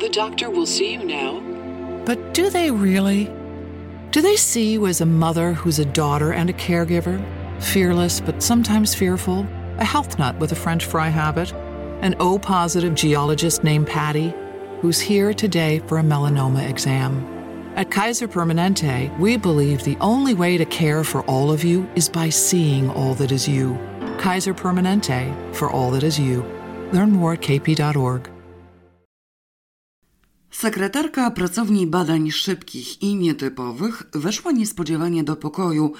The doctor will see you now. But do they really? Do they see you as a mother who's a daughter and a caregiver? Fearless, but sometimes fearful? A health nut with a French fry habit? An O positive geologist named Patty, who's here today for a melanoma exam? At Kaiser Permanente, we believe the only way to care for all of you is by seeing all that is you. Kaiser Permanente, for all that is you. Learn more at kp.org. Sekretarka pracowni badań szybkich i nietypowych weszła niespodziewanie do pokoju,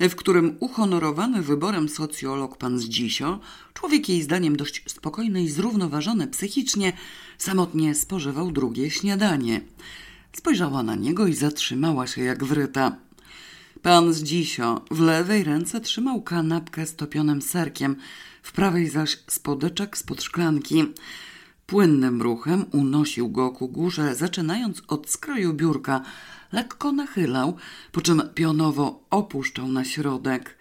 w którym uhonorowany wyborem socjolog pan Zdzisio, człowiek jej zdaniem dość spokojny i zrównoważony psychicznie, samotnie spożywał drugie śniadanie. Spojrzała na niego i zatrzymała się jak wryta. Pan Zdzisio w lewej ręce trzymał kanapkę z topionym serkiem, w prawej zaś spodeczek spod szklanki. Płynnym ruchem unosił go ku górze, zaczynając od skroju biurka. Lekko nachylał, po czym pionowo opuszczał na środek.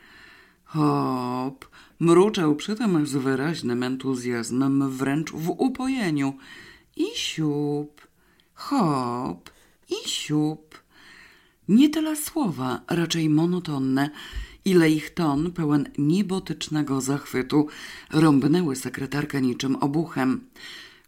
Hop, mruczał przy tym z wyraźnym entuzjazmem, wręcz w upojeniu. I siup, hop, i siup. Nie tyle słowa, raczej monotonne, ile ich ton, pełen niebotycznego zachwytu, rąbnęły sekretarkę niczym obuchem.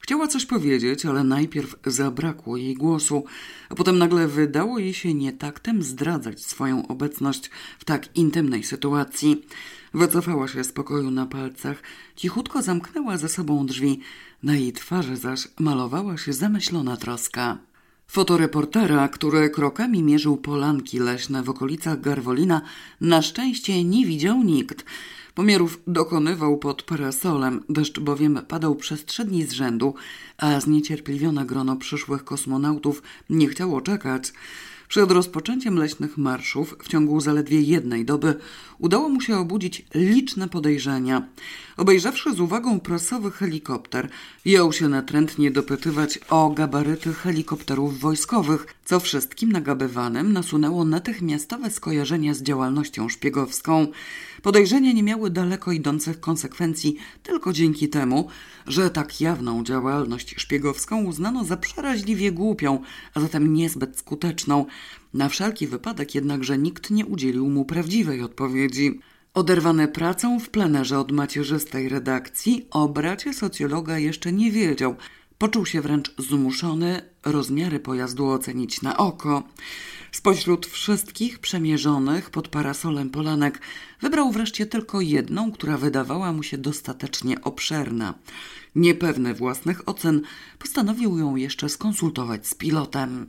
Chciała coś powiedzieć, ale najpierw zabrakło jej głosu, a potem nagle wydało jej się nietaktem zdradzać swoją obecność w tak intymnej sytuacji. Wycofała się z pokoju na palcach, cichutko zamknęła za sobą drzwi, na jej twarzy zaś malowała się zamyślona troska. Fotoreportera, który krokami mierzył polanki leśne w okolicach Garwolina, na szczęście nie widział nikt. Pomiarów dokonywał pod parasolem, deszcz bowiem padał przez trzy dni z rzędu, a zniecierpliwione grono przyszłych kosmonautów nie chciało czekać. Przed rozpoczęciem leśnych marszów w ciągu zaledwie jednej doby udało mu się obudzić liczne podejrzenia. Obejrzawszy z uwagą prasowy helikopter, jął się natrętnie dopytywać o gabaryty helikopterów wojskowych, co wszystkim nagabywanym nasunęło natychmiastowe skojarzenia z działalnością szpiegowską. Podejrzenia nie miały daleko idących konsekwencji tylko dzięki temu, że tak jawną działalność szpiegowską uznano za przeraźliwie głupią, a zatem niezbyt skuteczną. Na wszelki wypadek jednakże nikt nie udzielił mu prawdziwej odpowiedzi. Oderwany pracą w plenerze od macierzystej redakcji, o bracie socjologa jeszcze nie wiedział. Poczuł się wręcz zmuszony rozmiary pojazdu ocenić na oko. Spośród wszystkich przemierzonych pod parasolem polanek wybrał wreszcie tylko jedną, która wydawała mu się dostatecznie obszerna. Niepewny własnych ocen, postanowił ją jeszcze skonsultować z pilotem.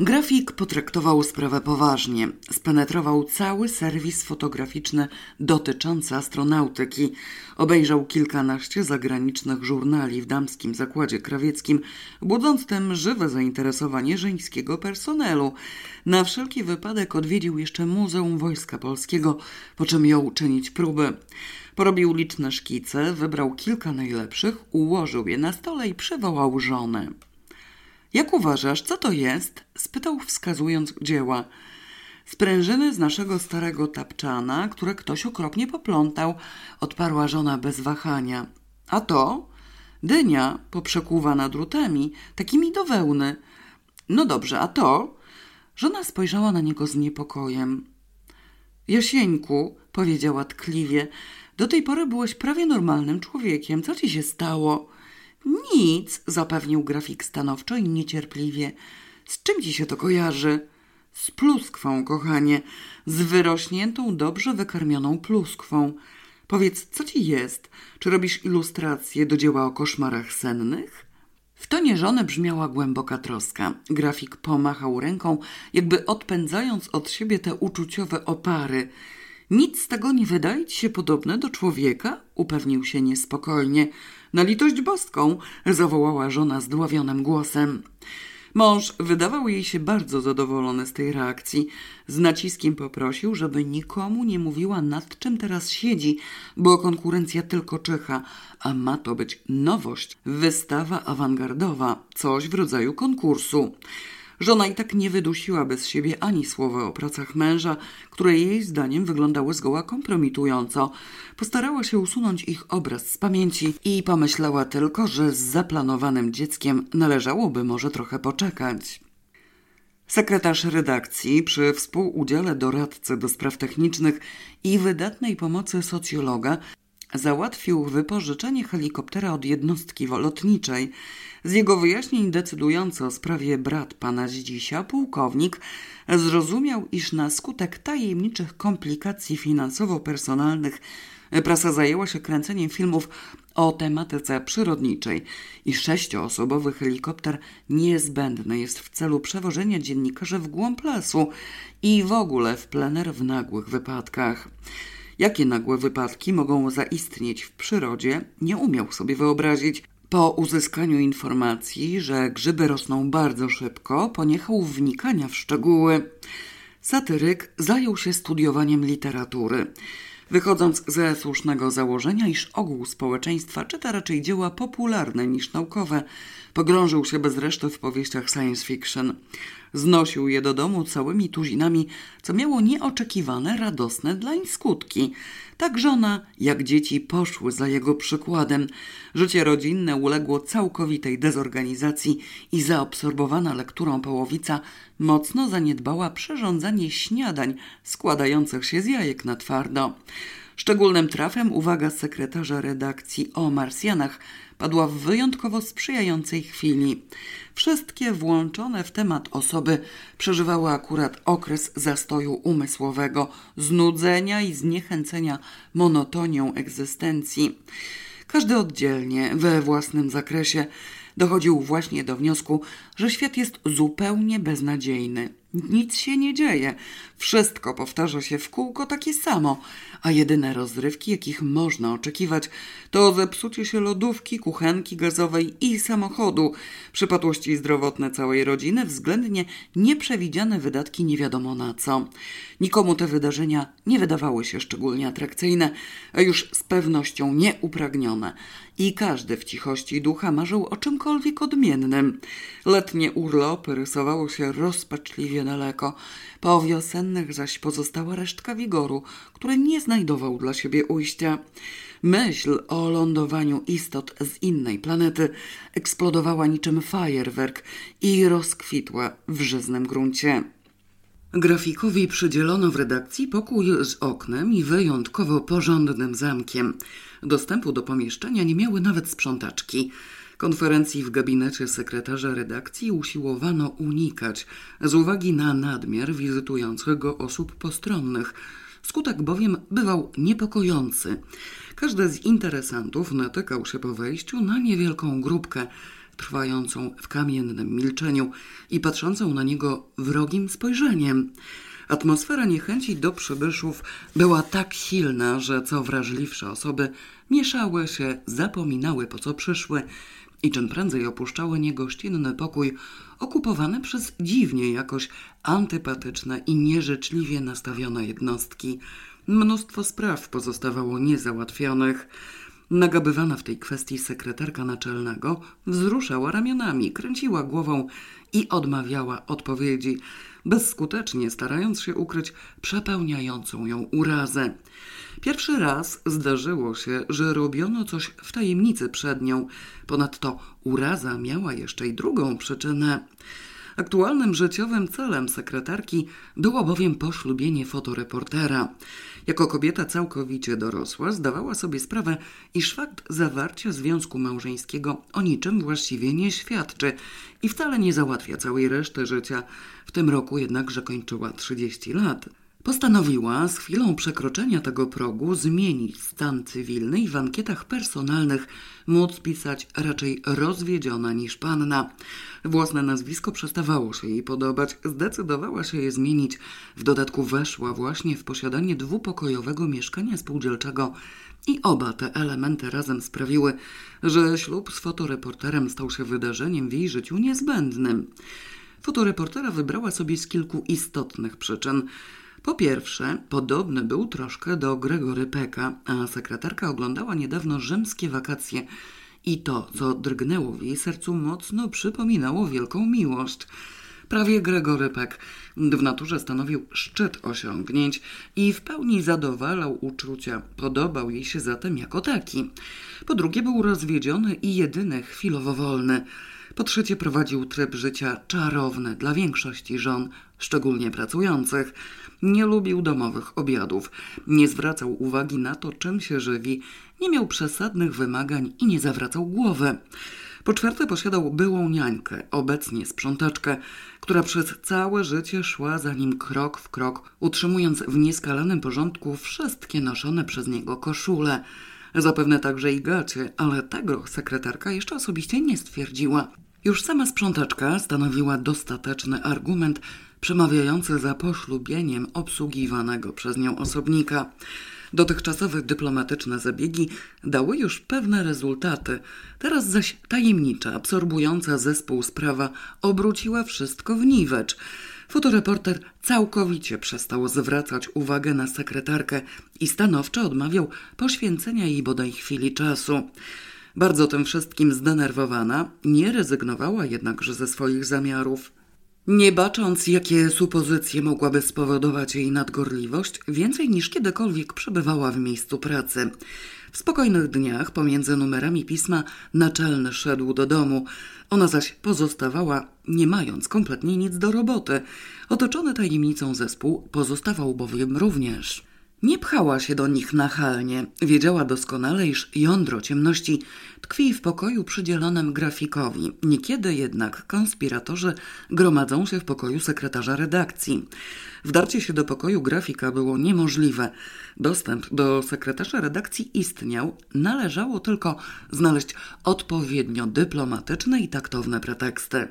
Grafik potraktował sprawę poważnie. Spenetrował cały serwis fotograficzny dotyczący astronautyki. Obejrzał kilkanaście zagranicznych żurnali w damskim zakładzie krawieckim, budząc tym żywe zainteresowanie żeńskiego personelu. Na wszelki wypadek odwiedził jeszcze Muzeum Wojska Polskiego, po czym jął czynić próby. Porobił liczne szkice, wybrał kilka najlepszych, ułożył je na stole i przywołał żonę. Jak uważasz, co to jest? spytał wskazując dzieła. Sprężyny z naszego starego tapczana, które ktoś okropnie poplątał, odparła żona bez wahania. A to? Dynia poprzekuwana drutami, takimi do wełny. No dobrze, a to? Żona spojrzała na niego z niepokojem. Jasieńku, powiedziała tkliwie, do tej pory byłeś prawie normalnym człowiekiem. Co ci się stało? Nic, zapewnił grafik stanowczo i niecierpliwie. Z czym ci się to kojarzy? Z pluskwą, kochanie, z wyrośniętą, dobrze wykarmioną pluskwą. Powiedz, co ci jest? Czy robisz ilustracje do dzieła o koszmarach sennych? W tonie żony brzmiała głęboka troska. Grafik pomachał ręką, jakby odpędzając od siebie te uczuciowe opary. Nic z tego nie wydaje ci się podobne do człowieka? Upewnił się niespokojnie. Na litość boską, zawołała żona zdławionym głosem. Mąż wydawał jej się bardzo zadowolony z tej reakcji. Z naciskiem poprosił, żeby nikomu nie mówiła nad czym teraz siedzi, bo konkurencja tylko czyha, a ma to być nowość, wystawa awangardowa, coś w rodzaju konkursu. Żona i tak nie wydusiłaby z siebie ani słowa o pracach męża, które jej zdaniem wyglądały zgoła kompromitująco. Postarała się usunąć ich obraz z pamięci i pomyślała tylko, że z zaplanowanym dzieckiem należałoby może trochę poczekać. Sekretarz redakcji przy współudziale doradcy do spraw technicznych i wydatnej pomocy socjologa załatwił wypożyczenie helikoptera od jednostki lotniczej. Z jego wyjaśnień decydujący o sprawie brat pana Zdzisia, pułkownik, zrozumiał, iż na skutek tajemniczych komplikacji finansowo-personalnych prasa zajęła się kręceniem filmów o tematyce przyrodniczej i sześcioosobowy helikopter niezbędny jest w celu przewożenia dziennikarzy w głąb lasu i w ogóle w plener w nagłych wypadkach. Jakie nagłe wypadki mogą zaistnieć w przyrodzie, nie umiał sobie wyobrazić. Po uzyskaniu informacji, że grzyby rosną bardzo szybko, poniechał wnikania w szczegóły. Satyryk zajął się studiowaniem literatury. Wychodząc ze słusznego założenia, iż ogół społeczeństwa czyta raczej dzieła popularne niż naukowe, pogrążył się bez reszty w powieściach science fiction. Znosił je do domu całymi tuzinami, co miało nieoczekiwane, radosne dlań skutki. Tak żona, jak dzieci poszły za jego przykładem. Życie rodzinne uległo całkowitej dezorganizacji i zaabsorbowana lekturą połowica mocno zaniedbała przyrządzanie śniadań składających się z jajek na twardo. Szczególnym trafem uwaga sekretarza redakcji o Marsjanach padła w wyjątkowo sprzyjającej chwili. Wszystkie włączone w temat osoby przeżywały akurat okres zastoju umysłowego, znudzenia i zniechęcenia monotonią egzystencji. Każdy oddzielnie, we własnym zakresie, dochodził właśnie do wniosku, że świat jest zupełnie beznadziejny. Nic się nie dzieje. Wszystko powtarza się w kółko takie samo, a jedyne rozrywki, jakich można oczekiwać, to zepsucie się lodówki, kuchenki gazowej i samochodu, przypadłości zdrowotne całej rodziny, względnie nieprzewidziane wydatki nie wiadomo na co. Nikomu te wydarzenia nie wydawały się szczególnie atrakcyjne, a już z pewnością nieupragnione. I każdy w cichości ducha marzył o czymkolwiek odmiennym. Letnie urlopy rysowało się rozpaczliwie daleko. Po wiosennych zaś pozostała resztka wigoru, który nie znajdował dla siebie ujścia. Myśl o lądowaniu istot z innej planety eksplodowała niczym fajerwerk i rozkwitła w żyznym gruncie. Grafikowi przydzielono w redakcji pokój z oknem i wyjątkowo porządnym zamkiem. Dostępu do pomieszczenia nie miały nawet sprzątaczki. Konferencji w gabinecie sekretarza redakcji usiłowano unikać z uwagi na nadmiar wizytujących go osób postronnych. Skutek bowiem bywał niepokojący. Każdy z interesantów natykał się po wejściu na niewielką grupkę trwającą w kamiennym milczeniu i patrzącą na niego wrogim spojrzeniem. Atmosfera niechęci do przybyszów była tak silna, że co wrażliwsze osoby mieszały się, zapominały po co przyszły i czym prędzej opuszczały niegościnny pokój okupowany przez dziwnie jakoś antypatyczne i nieżyczliwie nastawione jednostki. Mnóstwo spraw pozostawało niezałatwionych. Nagabywana w tej kwestii sekretarka naczelnego wzruszała ramionami, kręciła głową i odmawiała odpowiedzi, bezskutecznie starając się ukryć przepełniającą ją urazę. Pierwszy raz zdarzyło się, że robiono coś w tajemnicy przed nią. Ponadto uraza miała jeszcze i drugą przyczynę. Aktualnym życiowym celem sekretarki było bowiem poślubienie fotoreportera. Jako kobieta całkowicie dorosła, zdawała sobie sprawę, iż fakt zawarcia związku małżeńskiego o niczym właściwie nie świadczy i wcale nie załatwia całej reszty życia. W tym roku jednakże kończyła 30 lat. Postanowiła z chwilą przekroczenia tego progu zmienić stan cywilny i w ankietach personalnych móc pisać raczej rozwiedziona niż panna. Własne nazwisko przestawało się jej podobać, zdecydowała się je zmienić. W dodatku weszła właśnie w posiadanie dwupokojowego mieszkania spółdzielczego i oba te elementy razem sprawiły, że ślub z fotoreporterem stał się wydarzeniem w jej życiu niezbędnym. Fotoreportera wybrała sobie z kilku istotnych przyczyn. Po pierwsze, podobny był troszkę do Gregory Peka, a sekretarka oglądała niedawno rzymskie wakacje i to, co drgnęło w jej sercu, mocno przypominało wielką miłość. prawie Gregory Peck. W naturze stanowił szczyt osiągnięć i w pełni zadowalał uczucia. Podobał jej się zatem jako taki. Po drugie był rozwiedziony i jedyny chwilowo wolny. Po trzecie prowadził tryb życia czarowny dla większości żon, szczególnie pracujących. Nie lubił domowych obiadów, nie zwracał uwagi na to, czym się żywi, nie miał przesadnych wymagań i nie zawracał głowy. Po czwarte posiadał byłą niańkę, obecnie sprzątaczkę, która przez całe życie szła za nim krok w krok, utrzymując w nieskalanym porządku wszystkie noszone przez niego koszule. Zapewne także i gacie, ale tego sekretarka jeszcze osobiście nie stwierdziła. Już sama sprzątaczka stanowiła dostateczny argument przemawiający za poślubieniem obsługiwanego przez nią osobnika. Dotychczasowe dyplomatyczne zabiegi dały już pewne rezultaty. Teraz zaś tajemnicza, absorbująca zespół sprawa obróciła wszystko w niwecz. Fotoreporter całkowicie przestał zwracać uwagę na sekretarkę i stanowczo odmawiał poświęcenia jej bodaj chwili czasu. Bardzo tym wszystkim zdenerwowana, nie rezygnowała jednakże ze swoich zamiarów. Nie bacząc, jakie supozycje mogłaby spowodować jej nadgorliwość, więcej niż kiedykolwiek przebywała w miejscu pracy. W spokojnych dniach pomiędzy numerami pisma naczelny szedł do domu. Ona zaś pozostawała, nie mając kompletnie nic do roboty. Otoczony tajemnicą zespół pozostawał bowiem również. Nie pchała się do nich nachalnie. Wiedziała doskonale, iż jądro ciemności tkwi w pokoju przydzielonym grafikowi. Niekiedy jednak konspiratorzy gromadzą się w pokoju sekretarza redakcji. Wdarcie się do pokoju grafika było niemożliwe. Dostęp do sekretarza redakcji istniał, należało tylko znaleźć odpowiednio dyplomatyczne i taktowne preteksty.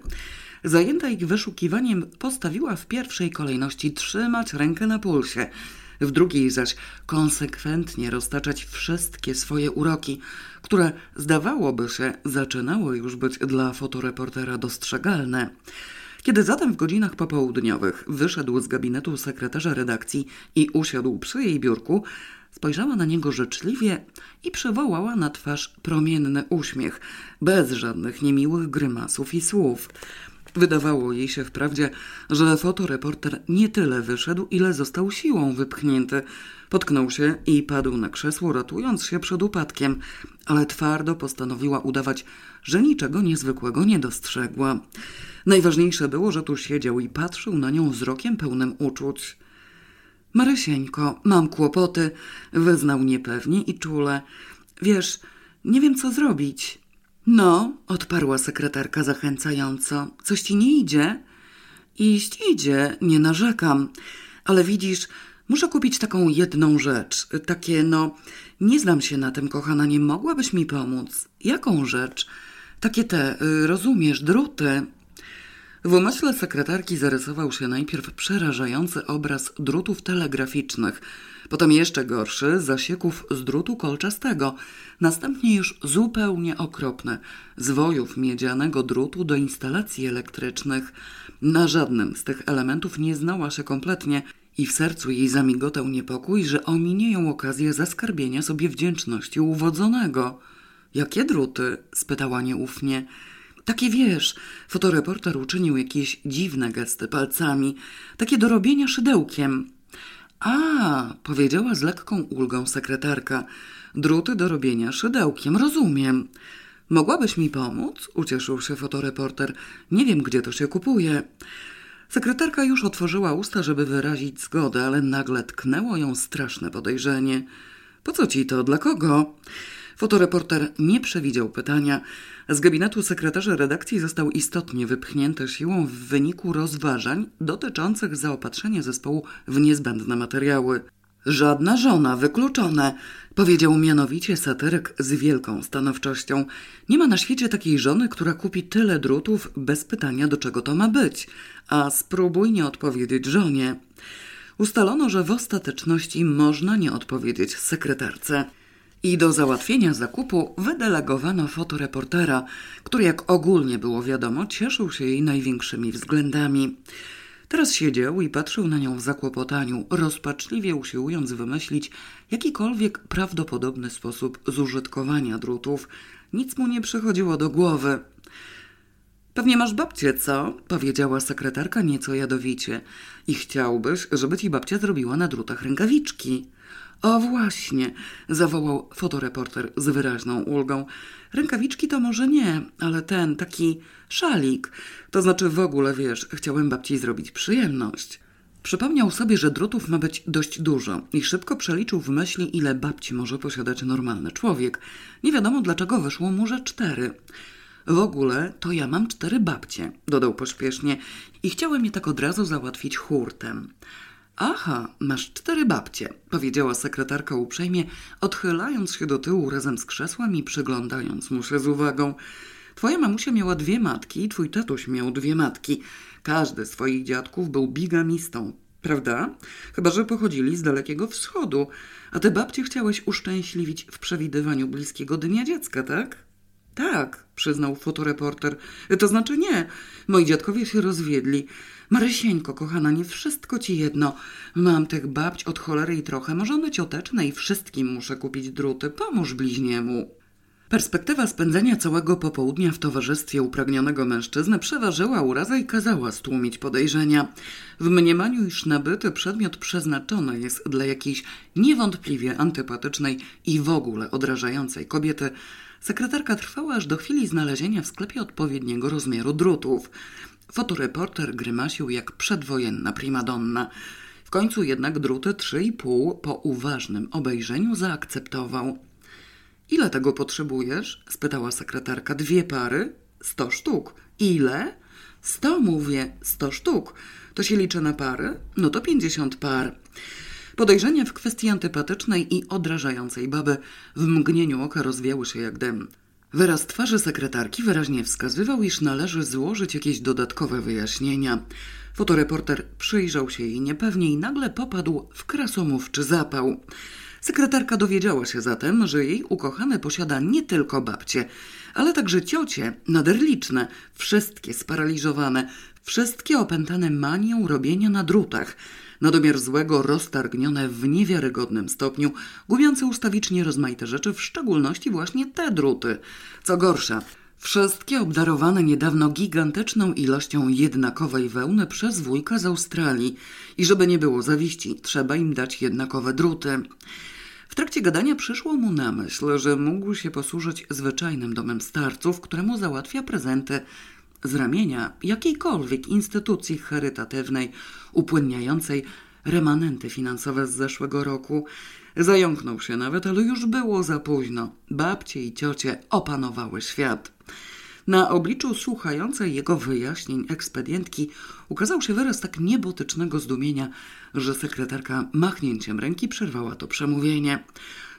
Zajęta ich wyszukiwaniem, postawiła w pierwszej kolejności trzymać rękę na pulsie – w drugiej zaś konsekwentnie roztaczać wszystkie swoje uroki, które zdawałoby się zaczynały już być dla fotoreportera dostrzegalne. Kiedy zatem w godzinach popołudniowych wyszedł z gabinetu sekretarza redakcji i usiadł przy jej biurku, spojrzała na niego życzliwie i przywołała na twarz promienny uśmiech, bez żadnych niemiłych grymasów i słów. Wydawało jej się wprawdzie, że fotoreporter nie tyle wyszedł, ile został siłą wypchnięty. Potknął się i padł na krzesło, ratując się przed upadkiem, ale twardo postanowiła udawać, że niczego niezwykłego nie dostrzegła. Najważniejsze było, że tu siedział i patrzył na nią wzrokiem pełnym uczuć. Marysieńko, mam kłopoty, wyznał niepewnie i czule. Wiesz, nie wiem co zrobić. No, odparła sekretarka zachęcająco. Coś ci nie idzie? Iść idzie, nie narzekam. Ale widzisz, muszę kupić taką jedną rzecz. Takie, no, nie znam się na tym, kochana, nie mogłabyś mi pomóc? Jaką rzecz? Takie te, y, rozumiesz, druty. W umyśle sekretarki zarysował się najpierw przerażający obraz drutów telegraficznych, potem jeszcze gorszy zasieków z drutu kolczastego, następnie już zupełnie okropne zwojów miedzianego drutu do instalacji elektrycznych. Na żadnym z tych elementów nie znała się kompletnie i w sercu jej zamigotał niepokój, że ominie ją okazję zaskarbienia sobie wdzięczności uwodzonego. Jakie druty? spytała nieufnie. Takie wiesz, fotoreporter uczynił jakieś dziwne gesty palcami, takie do robienia szydełkiem. A, powiedziała z lekką ulgą sekretarka. Druty do robienia szydełkiem, rozumiem. Mogłabyś mi pomóc? Ucieszył się fotoreporter. Nie wiem, gdzie to się kupuje. Sekretarka już otworzyła usta, żeby wyrazić zgodę, ale nagle tknęło ją straszne podejrzenie. Po co ci to? Dla kogo? Fotoreporter nie przewidział pytania. Z gabinetu sekretarza redakcji został istotnie wypchnięty siłą w wyniku rozważań dotyczących zaopatrzenia zespołu w niezbędne materiały. Żadna żona, wykluczone, powiedział mianowicie satyryk z wielką stanowczością. Nie ma na świecie takiej żony, która kupi tyle drutów bez pytania, do czego to ma być. A spróbuj nie odpowiedzieć żonie. Ustalono, że w ostateczności można nie odpowiedzieć sekretarce. I do załatwienia zakupu wydelegowano fotoreportera, który, jak ogólnie było wiadomo, cieszył się jej największymi względami. Teraz siedział i patrzył na nią w zakłopotaniu, rozpaczliwie usiłując wymyślić jakikolwiek prawdopodobny sposób zużytkowania drutów. Nic mu nie przychodziło do głowy. Pewnie masz babcię, co? Powiedziała sekretarka nieco jadowicie. I chciałbyś, żeby ci babcia zrobiła na drutach rękawiczki. O właśnie, zawołał fotoreporter z wyraźną ulgą. Rękawiczki to może nie, ale ten taki szalik. To znaczy w ogóle, wiesz, chciałem babci zrobić przyjemność. Przypomniał sobie, że drutów ma być dość dużo i szybko przeliczył w myśli, ile babci może posiadać normalny człowiek. Nie wiadomo dlaczego wyszło mu, że cztery. W ogóle to ja mam cztery babcie, dodał pośpiesznie i chciałem je tak od razu załatwić hurtem. Aha, masz cztery babcie, powiedziała sekretarka uprzejmie, odchylając się do tyłu razem z krzesłem i przyglądając mu się z uwagą. Twoja mamusia miała dwie matki i twój tatuś miał dwie matki. Każdy z twoich dziadków był bigamistą, prawda? Chyba, że pochodzili z Dalekiego Wschodu. A te babcie chciałeś uszczęśliwić w przewidywaniu bliskiego dnia dziecka, tak? Tak, przyznał fotoreporter. To znaczy nie. Moi dziadkowie się rozwiedli. Marysieńko, kochana, nie wszystko ci jedno. Mam tych babć od cholery i trochę. Może one cioteczne i wszystkim muszę kupić druty. Pomóż bliźniemu. Perspektywa spędzenia całego popołudnia w towarzystwie upragnionego mężczyzny przeważyła urazę i kazała stłumić podejrzenia. W mniemaniu, iż nabyty przedmiot przeznaczony jest dla jakiejś niewątpliwie antypatycznej i w ogóle odrażającej kobiety, sekretarka trwała aż do chwili znalezienia w sklepie odpowiedniego rozmiaru drutów. Fotoreporter grymasił jak przedwojenna primadonna. W końcu jednak druty 3,5 po uważnym obejrzeniu zaakceptował. Ile tego potrzebujesz? spytała sekretarka. Dwie pary? Sto sztuk. Ile? Sto, mówię, sto sztuk. To się liczy na pary? No to pięćdziesiąt par. Podejrzenia w kwestii antypatycznej i odrażającej baby w mgnieniu oka rozwiały się jak dym. Wyraz twarzy sekretarki wyraźnie wskazywał, iż należy złożyć jakieś dodatkowe wyjaśnienia. Fotoreporter przyjrzał się jej niepewnie i nagle popadł w krasomówczy zapał. Sekretarka dowiedziała się zatem, że jej ukochany posiada nie tylko babcie, ale także ciocie, nader liczne, wszystkie sparaliżowane, wszystkie opętane manią robienia na drutach, na domiar złego roztargnione w niewiarygodnym stopniu, gubiące ustawicznie rozmaite rzeczy, w szczególności właśnie te druty. Co gorsza, Wszystkie obdarowane niedawno gigantyczną ilością jednakowej wełny przez wujka z Australii. I żeby nie było zawiści, trzeba im dać jednakowe druty. W trakcie gadania przyszło mu na myśl, że mógł się posłużyć zwyczajnym domem starców, któremu załatwia prezenty z ramienia jakiejkolwiek instytucji charytatywnej upłynniającej remanenty finansowe z zeszłego roku. Zająknął się nawet, ale już było za późno. Babcie i ciocie opanowały świat. Na obliczu słuchającej jego wyjaśnień ekspedientki ukazał się wyraz tak niebotycznego zdumienia, że sekretarka machnięciem ręki przerwała to przemówienie.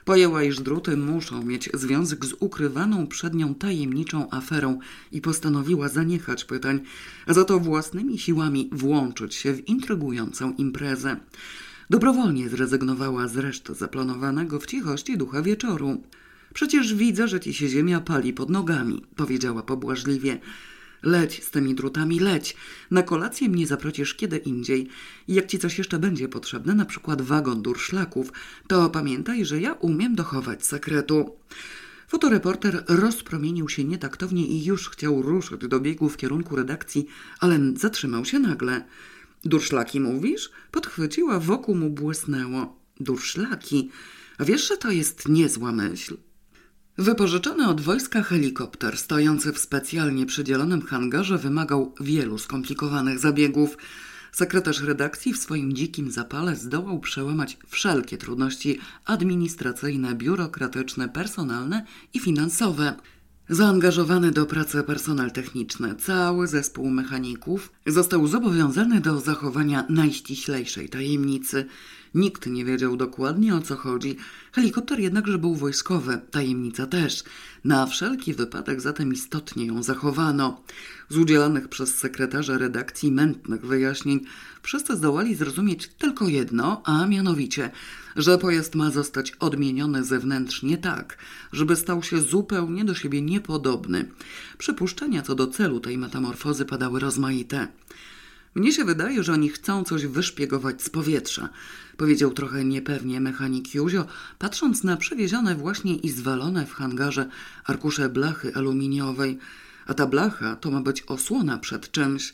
Pojęła, iż druty muszą mieć związek z ukrywaną przed nią tajemniczą aferą i postanowiła zaniechać pytań, a za to własnymi siłami włączyć się w intrygującą imprezę. Dobrowolnie zrezygnowała z reszty zaplanowanego w cichości ducha wieczoru. Przecież widzę, że ci się ziemia pali pod nogami, powiedziała pobłażliwie. Leć z tymi drutami, leć. Na kolację mnie zaprosisz kiedy indziej. Jak ci coś jeszcze będzie potrzebne, na przykład wagon durszlaków, to pamiętaj, że ja umiem dochować sekretu. Fotoreporter rozpromienił się nietaktownie i już chciał ruszyć do biegu w kierunku redakcji, ale zatrzymał się nagle. Durszlaki mówisz? Podchwyciła, wokół mu błysnęło. Durszlaki? A wiesz, że to jest niezła myśl? Wypożyczony od wojska helikopter stojący w specjalnie przydzielonym hangarze wymagał wielu skomplikowanych zabiegów. Sekretarz redakcji w swoim dzikim zapale zdołał przełamać wszelkie trudności administracyjne, biurokratyczne, personalne i finansowe. Zaangażowany do pracy personel techniczny, cały zespół mechaników został zobowiązany do zachowania najściślejszej tajemnicy. Nikt nie wiedział dokładnie o co chodzi. Helikopter jednakże był wojskowy, tajemnica też. Na wszelki wypadek zatem istotnie ją zachowano. Z udzielanych przez sekretarza redakcji mętnych wyjaśnień wszyscy zdołali zrozumieć tylko jedno, a mianowicie, że pojazd ma zostać odmieniony zewnętrznie tak, żeby stał się zupełnie do siebie niepodobny. Przypuszczenia co do celu tej metamorfozy padały rozmaite. Mnie się wydaje, że oni chcą coś wyszpiegować z powietrza, powiedział trochę niepewnie mechanik Józio, patrząc na przewiezione właśnie i zwalone w hangarze arkusze blachy aluminiowej. a ta blacha to ma być osłona przed czymś.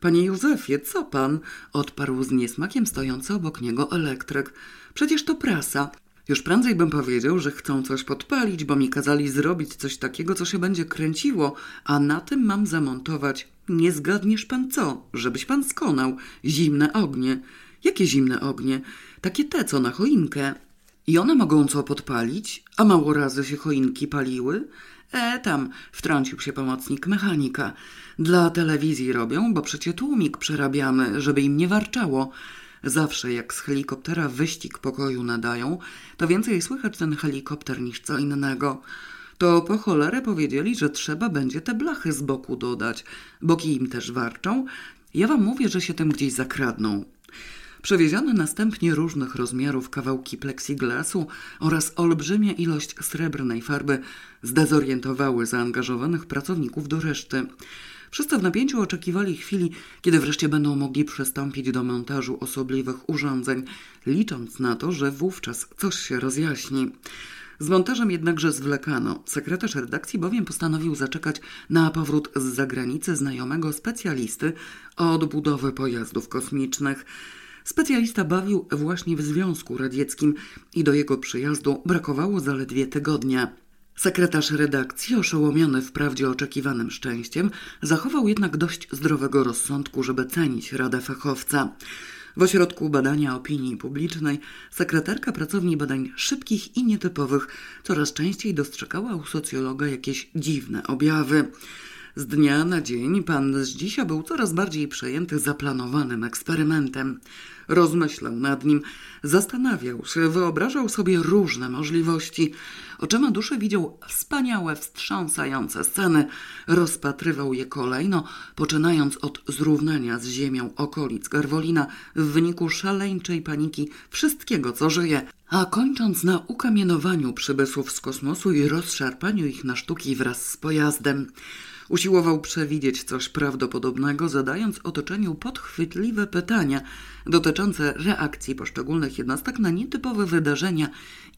Panie Józefie, co pan? odparł z niesmakiem stojący obok niego elektryk. Przecież to prasa. Już prędzej bym powiedział, że chcą coś podpalić, bo mi kazali zrobić coś takiego, co się będzie kręciło, a na tym mam zamontować. Nie zgadniesz pan co? Żebyś pan skonał. Zimne ognie. Jakie zimne ognie? Takie te, co na choinkę. I one mogą co podpalić? A mało razy się choinki paliły? E, tam, wtrącił się pomocnik mechanika. Dla telewizji robią, bo przecie tłumik przerabiamy, żeby im nie warczało. Zawsze jak z helikoptera wyścig pokoju nadają, to więcej słychać ten helikopter niż co innego. To po cholerę powiedzieli, że trzeba będzie te blachy z boku dodać. Boki im też warczą. Ja wam mówię, że się tym gdzieś zakradną. Przewiezione następnie różnych rozmiarów kawałki plexiglasu oraz olbrzymia ilość srebrnej farby zdezorientowały zaangażowanych pracowników do reszty. Wszyscy w napięciu oczekiwali chwili, kiedy wreszcie będą mogli przystąpić do montażu osobliwych urządzeń, licząc na to, że wówczas coś się rozjaśni. Z montażem jednakże zwlekano. Sekretarz redakcji bowiem postanowił zaczekać na powrót z zagranicy znajomego specjalisty od budowy pojazdów kosmicznych. Specjalista bawił właśnie w Związku Radzieckim i do jego przyjazdu brakowało zaledwie tygodnia. Sekretarz redakcji, oszołomiony wprawdzie oczekiwanym szczęściem, zachował jednak dość zdrowego rozsądku, żeby cenić radę fachowca. W ośrodku badania opinii publicznej sekretarka pracowni badań szybkich i nietypowych coraz częściej dostrzegała u socjologa jakieś dziwne objawy. Z dnia na dzień pan z dzisiaj był coraz bardziej przejęty zaplanowanym eksperymentem. Rozmyślał nad nim, zastanawiał się, wyobrażał sobie różne możliwości. Oczyma duszy widział wspaniałe, wstrząsające sceny. Rozpatrywał je kolejno, poczynając od zrównania z ziemią okolic Garwolina w wyniku szaleńczej paniki wszystkiego, co żyje, a kończąc na ukamienowaniu przybysłów z kosmosu i rozszarpaniu ich na sztuki wraz z pojazdem. Usiłował przewidzieć coś prawdopodobnego, zadając otoczeniu podchwytliwe pytania dotyczące reakcji poszczególnych jednostek na nietypowe wydarzenia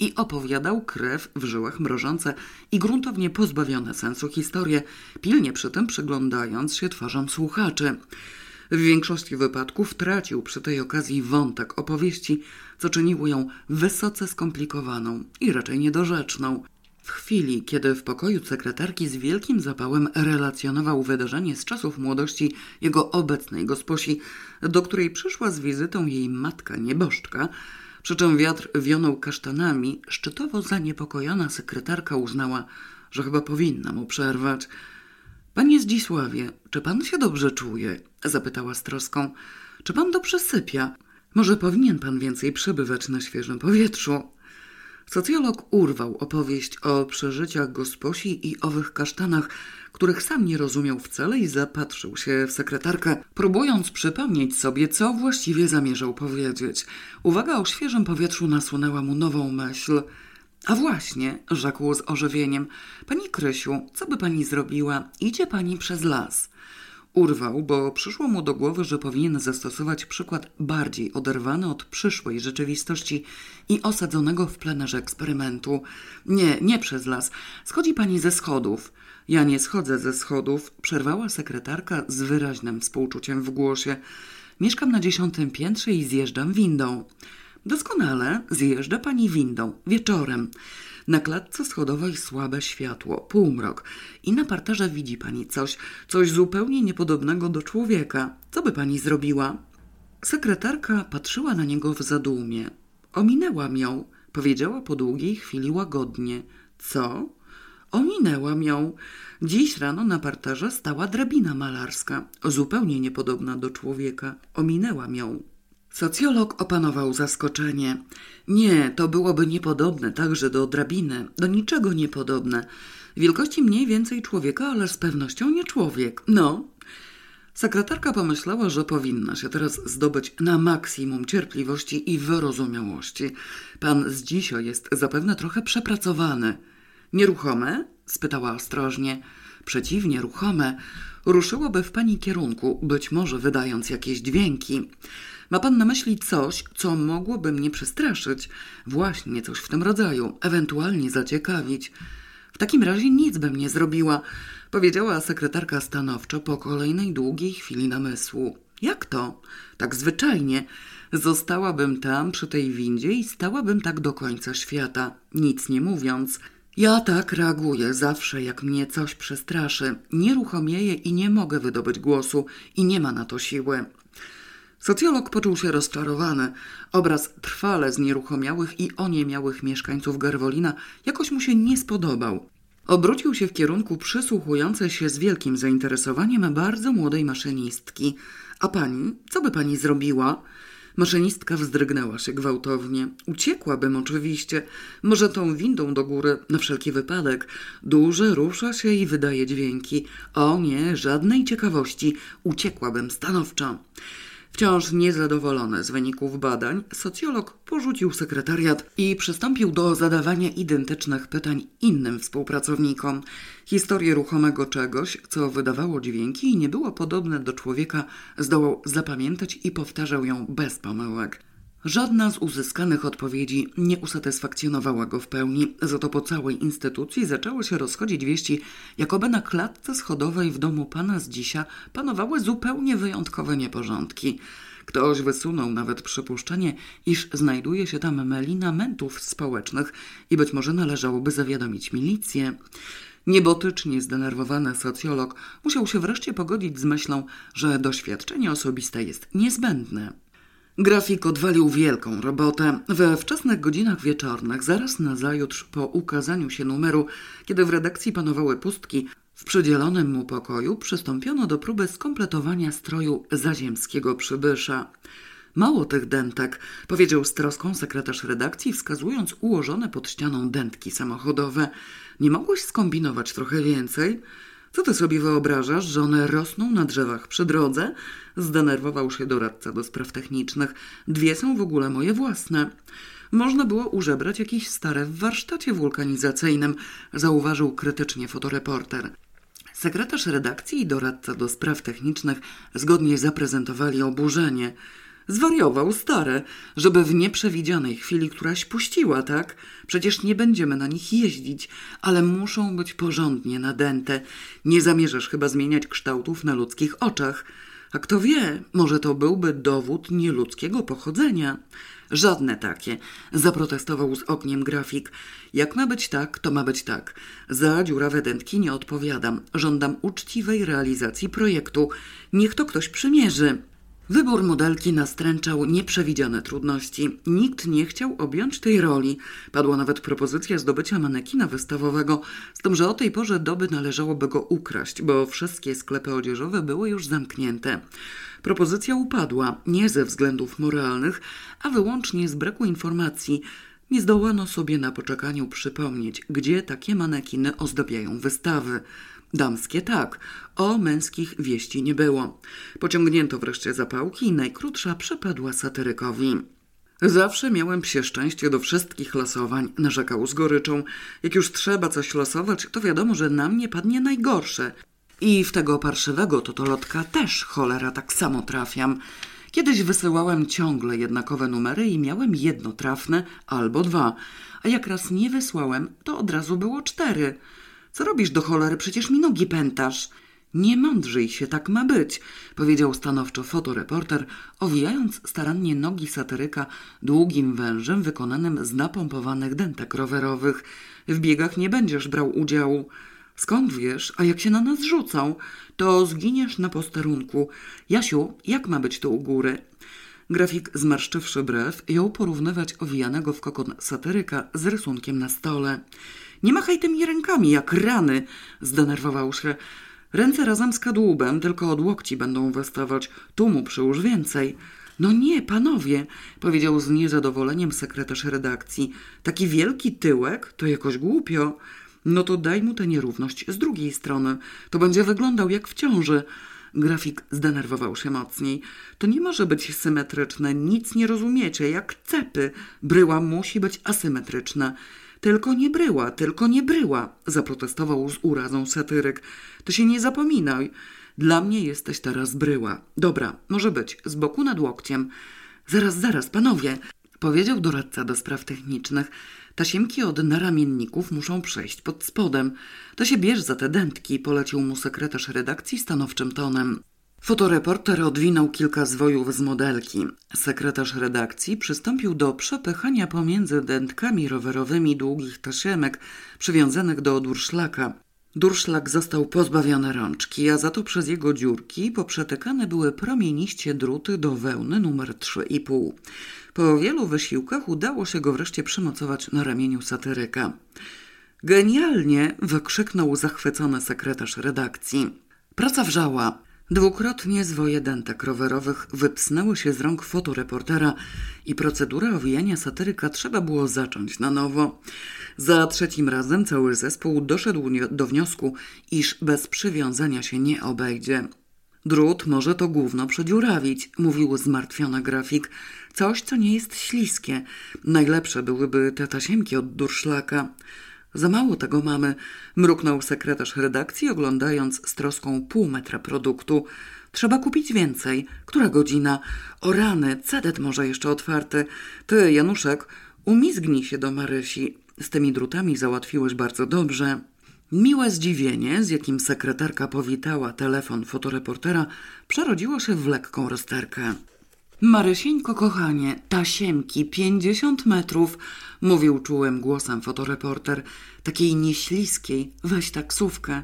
i opowiadał krew w żyłach mrożące i gruntownie pozbawione sensu historie, pilnie przy tym przyglądając się twarzom słuchaczy. W większości wypadków tracił przy tej okazji wątek opowieści, co czyniło ją wysoce skomplikowaną i raczej niedorzeczną. W chwili, kiedy w pokoju sekretarki z wielkim zapałem relacjonował wydarzenie z czasów młodości jego obecnej gosposi, do której przyszła z wizytą jej matka nieboszczka, przy czym wiatr wionął kasztanami, szczytowo zaniepokojona sekretarka uznała, że chyba powinna mu przerwać. Panie Zdzisławie, czy pan się dobrze czuje? zapytała z troską. Czy pan dobrze sypia? Może powinien pan więcej przebywać na świeżym powietrzu? Socjolog urwał opowieść o przeżyciach gosposi i owych kasztanach, których sam nie rozumiał wcale i zapatrzył się w sekretarkę, próbując przypomnieć sobie, co właściwie zamierzał powiedzieć. Uwaga o świeżym powietrzu nasunęła mu nową myśl. A właśnie, rzekł z ożywieniem, pani Krysiu, co by pani zrobiła? Idzie pani przez las. Urwał, bo przyszło mu do głowy, że powinien zastosować przykład bardziej oderwany od przyszłej rzeczywistości i osadzonego w plenerze eksperymentu. Nie, nie przez las. Schodzi pani ze schodów. Ja nie schodzę ze schodów, przerwała sekretarka z wyraźnym współczuciem w głosie. Mieszkam na dziesiątym piętrze i zjeżdżam windą. Doskonale, zjeżdża pani windą, wieczorem. Na klatce schodowej słabe światło, półmrok i na parterze widzi pani coś, coś zupełnie niepodobnego do człowieka. Co by pani zrobiła? Sekretarka patrzyła na niego w zadumie. Ominęłam ją, powiedziała po długiej chwili łagodnie. Co? Ominęłam ją. Dziś rano na parterze stała drabina malarska, zupełnie niepodobna do człowieka. Ominęłam ją. Socjolog opanował zaskoczenie. Nie, to byłoby niepodobne także do drabiny, do niczego niepodobne. Wielkości mniej więcej człowieka, ale z pewnością nie człowiek. No. Sekretarka pomyślała, że powinna się teraz zdobyć na maksimum cierpliwości i wyrozumiałości. Pan z dzisiaj jest zapewne trochę przepracowany. Nieruchome? spytała ostrożnie. Przeciwnie, ruchome. Ruszyłoby w pani kierunku, być może wydając jakieś dźwięki. Ma pan na myśli coś, co mogłoby mnie przestraszyć? Właśnie coś w tym rodzaju, ewentualnie zaciekawić. W takim razie nic bym nie zrobiła, powiedziała sekretarka stanowczo po kolejnej długiej chwili namysłu. Jak to? Tak zwyczajnie. Zostałabym tam przy tej windzie i stałabym tak do końca świata, nic nie mówiąc. Ja tak reaguję zawsze, jak mnie coś przestraszy. Nieruchomieję i nie mogę wydobyć głosu i nie ma na to siły. Socjolog poczuł się rozczarowany. Obraz trwale znieruchomiałych i oniemiałych mieszkańców Garwolina jakoś mu się nie spodobał. Obrócił się w kierunku przysłuchującej się z wielkim zainteresowaniem bardzo młodej maszynistki. A pani, co by pani zrobiła? Maszynistka wzdrygnęła się gwałtownie. Uciekłabym oczywiście. Może tą windą do góry, na wszelki wypadek. Duże rusza się i wydaje dźwięki. O nie, żadnej ciekawości. Uciekłabym stanowczo. Wciąż niezadowolony z wyników badań, socjolog porzucił sekretariat i przystąpił do zadawania identycznych pytań innym współpracownikom. Historię ruchomego czegoś, co wydawało dźwięki i nie było podobne do człowieka, zdołał zapamiętać i powtarzał ją bez pomyłek. Żadna z uzyskanych odpowiedzi nie usatysfakcjonowała go w pełni, za to po całej instytucji zaczęły się rozchodzić wieści, jakoby na klatce schodowej w domu pana z dzisia panowały zupełnie wyjątkowe nieporządki. Ktoś wysunął nawet przypuszczenie, iż znajduje się tam melina mentów społecznych i być może należałoby zawiadomić milicję. Niebotycznie zdenerwowany socjolog musiał się wreszcie pogodzić z myślą, że doświadczenie osobiste jest niezbędne. Grafik odwalił wielką robotę. We wczesnych godzinach wieczornych, zaraz na zajutrz po ukazaniu się numeru, kiedy w redakcji panowały pustki, w przydzielonym mu pokoju przystąpiono do próby skompletowania stroju zaziemskiego przybysza. Mało tych dętek, powiedział z troską sekretarz redakcji, wskazując ułożone pod ścianą dętki samochodowe. Nie mogłeś skombinować trochę więcej? Co ty sobie wyobrażasz, że one rosną na drzewach przy drodze? Zdenerwował się doradca do spraw technicznych. Dwie są w ogóle moje własne. Można było użebrać jakieś stare w warsztacie wulkanizacyjnym, zauważył krytycznie fotoreporter. Sekretarz redakcji i doradca do spraw technicznych zgodnie zaprezentowali oburzenie. Zwariował stare, żeby w nieprzewidzianej chwili któraś puściła, tak? Przecież nie będziemy na nich jeździć, ale muszą być porządnie nadęte. Nie zamierzasz chyba zmieniać kształtów na ludzkich oczach. A kto wie, może to byłby dowód nieludzkiego pochodzenia. Żadne takie, zaprotestował z ogniem grafik. Jak ma być tak, to ma być tak. Za dziurawe dętki nie odpowiadam. Żądam uczciwej realizacji projektu. Niech to ktoś przymierzy. Wybór modelki nastręczał nieprzewidziane trudności. Nikt nie chciał objąć tej roli. Padła nawet propozycja zdobycia manekina wystawowego, z tym, że o tej porze doby należałoby go ukraść, bo wszystkie sklepy odzieżowe były już zamknięte. Propozycja upadła nie ze względów moralnych, a wyłącznie z braku informacji. Nie zdołano sobie na poczekaniu przypomnieć, gdzie takie manekiny ozdabiają wystawy. Damskie tak, o męskich wieści nie było. Pociągnięto wreszcie zapałki i najkrótsza przepadła satyrykowi. Zawsze miałem psie szczęście do wszystkich losowań, narzekał z goryczą. Jak już trzeba coś losować, to wiadomo, że na mnie padnie najgorsze. I w tego parszywego totolotka też cholera tak samo trafiam. Kiedyś wysyłałem ciągle jednakowe numery i miałem jedno trafne albo dwa, a jak raz nie wysłałem, to od razu było cztery. Co robisz do cholery? Przecież mi nogi pętasz. Nie mądrzyj się, tak ma być, powiedział stanowczo fotoreporter, owijając starannie nogi satyryka długim wężem wykonanym z napompowanych dętek rowerowych. W biegach nie będziesz brał udziału. Skąd wiesz? A jak się na nas rzucą, to zginiesz na posterunku. Jasiu, jak ma być tu u góry? Grafik, zmarszczywszy brew, jął porównywać owijanego w kokon satyryka z rysunkiem na stole. Nie machaj tymi rękami, jak rany, zdenerwował się. Ręce razem z kadłubem tylko od łokci będą wystawać. Tu mu przyłóż więcej. No nie, panowie, powiedział z niezadowoleniem sekretarz redakcji. Taki wielki tyłek to jakoś głupio. No to daj mu tę nierówność z drugiej strony. To będzie wyglądał jak w ciąży. Grafik zdenerwował się mocniej. To nie może być symetryczne, nic nie rozumiecie, jak cepy. Bryła musi być asymetryczna. Tylko nie bryła, tylko nie bryła, zaprotestował z urazą satyryk. To się nie zapominaj. Dla mnie jesteś teraz bryła. Dobra, może być, z boku nad łokciem. Zaraz, zaraz, panowie. powiedział doradca do spraw technicznych. Tasiemki od naramienników muszą przejść pod spodem. To się bierz za te dętki, polecił mu sekretarz redakcji stanowczym tonem. Fotoreporter odwinął kilka zwojów z modelki. Sekretarz redakcji przystąpił do przepychania pomiędzy dętkami rowerowymi długich tasiemek przywiązanych do durszlaka. Durszlak został pozbawiony rączki, a za to przez jego dziurki poprzetykane były promieniście druty do wełny numer 3,5. Po wielu wysiłkach udało się go wreszcie przymocować na ramieniu satyryka. Genialnie! wykrzyknął zachwycony sekretarz redakcji. Praca wrzała. Dwukrotnie zwoje dętek rowerowych wypsnęły się z rąk fotoreportera i procedurę owijania satyryka trzeba było zacząć na nowo. Za trzecim razem cały zespół doszedł do wniosku, iż bez przywiązania się nie obejdzie. Drut może to gówno przedziurawić, mówił zmartwiony grafik. Coś, co nie jest śliskie. Najlepsze byłyby te tasiemki od durszlaka. Za mało tego mamy, mruknął sekretarz redakcji, oglądając z troską pół metra produktu. Trzeba kupić więcej. Która godzina? O rany, cedet może jeszcze otwarty. Ty, Januszek, umizgnij się do Marysi. Z tymi drutami załatwiłeś bardzo dobrze. Miłe zdziwienie, z jakim sekretarka powitała telefon fotoreportera, przerodziło się w lekką rozterkę. Marysieńko, kochanie, tasiemki, pięćdziesiąt metrów, mówił czułym głosem fotoreporter, takiej nieśliskiej, weź taksówkę.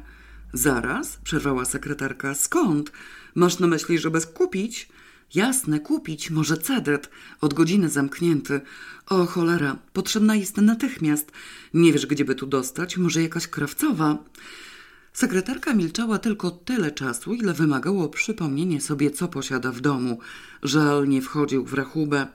Zaraz, przerwała sekretarka, skąd? Masz na myśli, żeby kupić? Jasne, kupić, może cedet. Od godziny zamknięty. O cholera, potrzebna jest natychmiast. Nie wiesz, gdzie by tu dostać? Może jakaś krawcowa? Sekretarka milczała tylko tyle czasu, ile wymagało przypomnienie sobie, co posiada w domu. Żal nie wchodził w rachubę.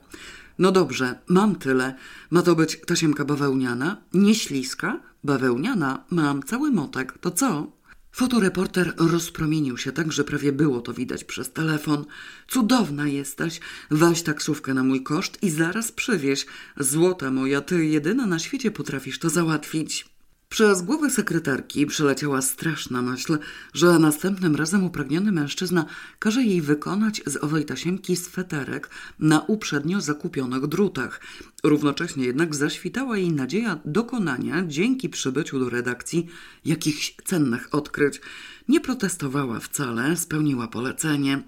No dobrze, mam tyle. Ma to być tasiemka bawełniana? Nie śliska? Bawełniana? Mam cały motek. To co? Fotoreporter rozpromienił się tak, że prawie było to widać przez telefon. Cudowna jesteś. Weź taksówkę na mój koszt i zaraz przywieź. Złota moja, ty jedyna na świecie potrafisz to załatwić. Przez głowę sekretarki przeleciała straszna myśl, że następnym razem upragniony mężczyzna każe jej wykonać z owej tasiemki sweterek na uprzednio zakupionych drutach. Równocześnie jednak zaświtała jej nadzieja dokonania, dzięki przybyciu do redakcji, jakichś cennych odkryć. Nie protestowała wcale, spełniła polecenie.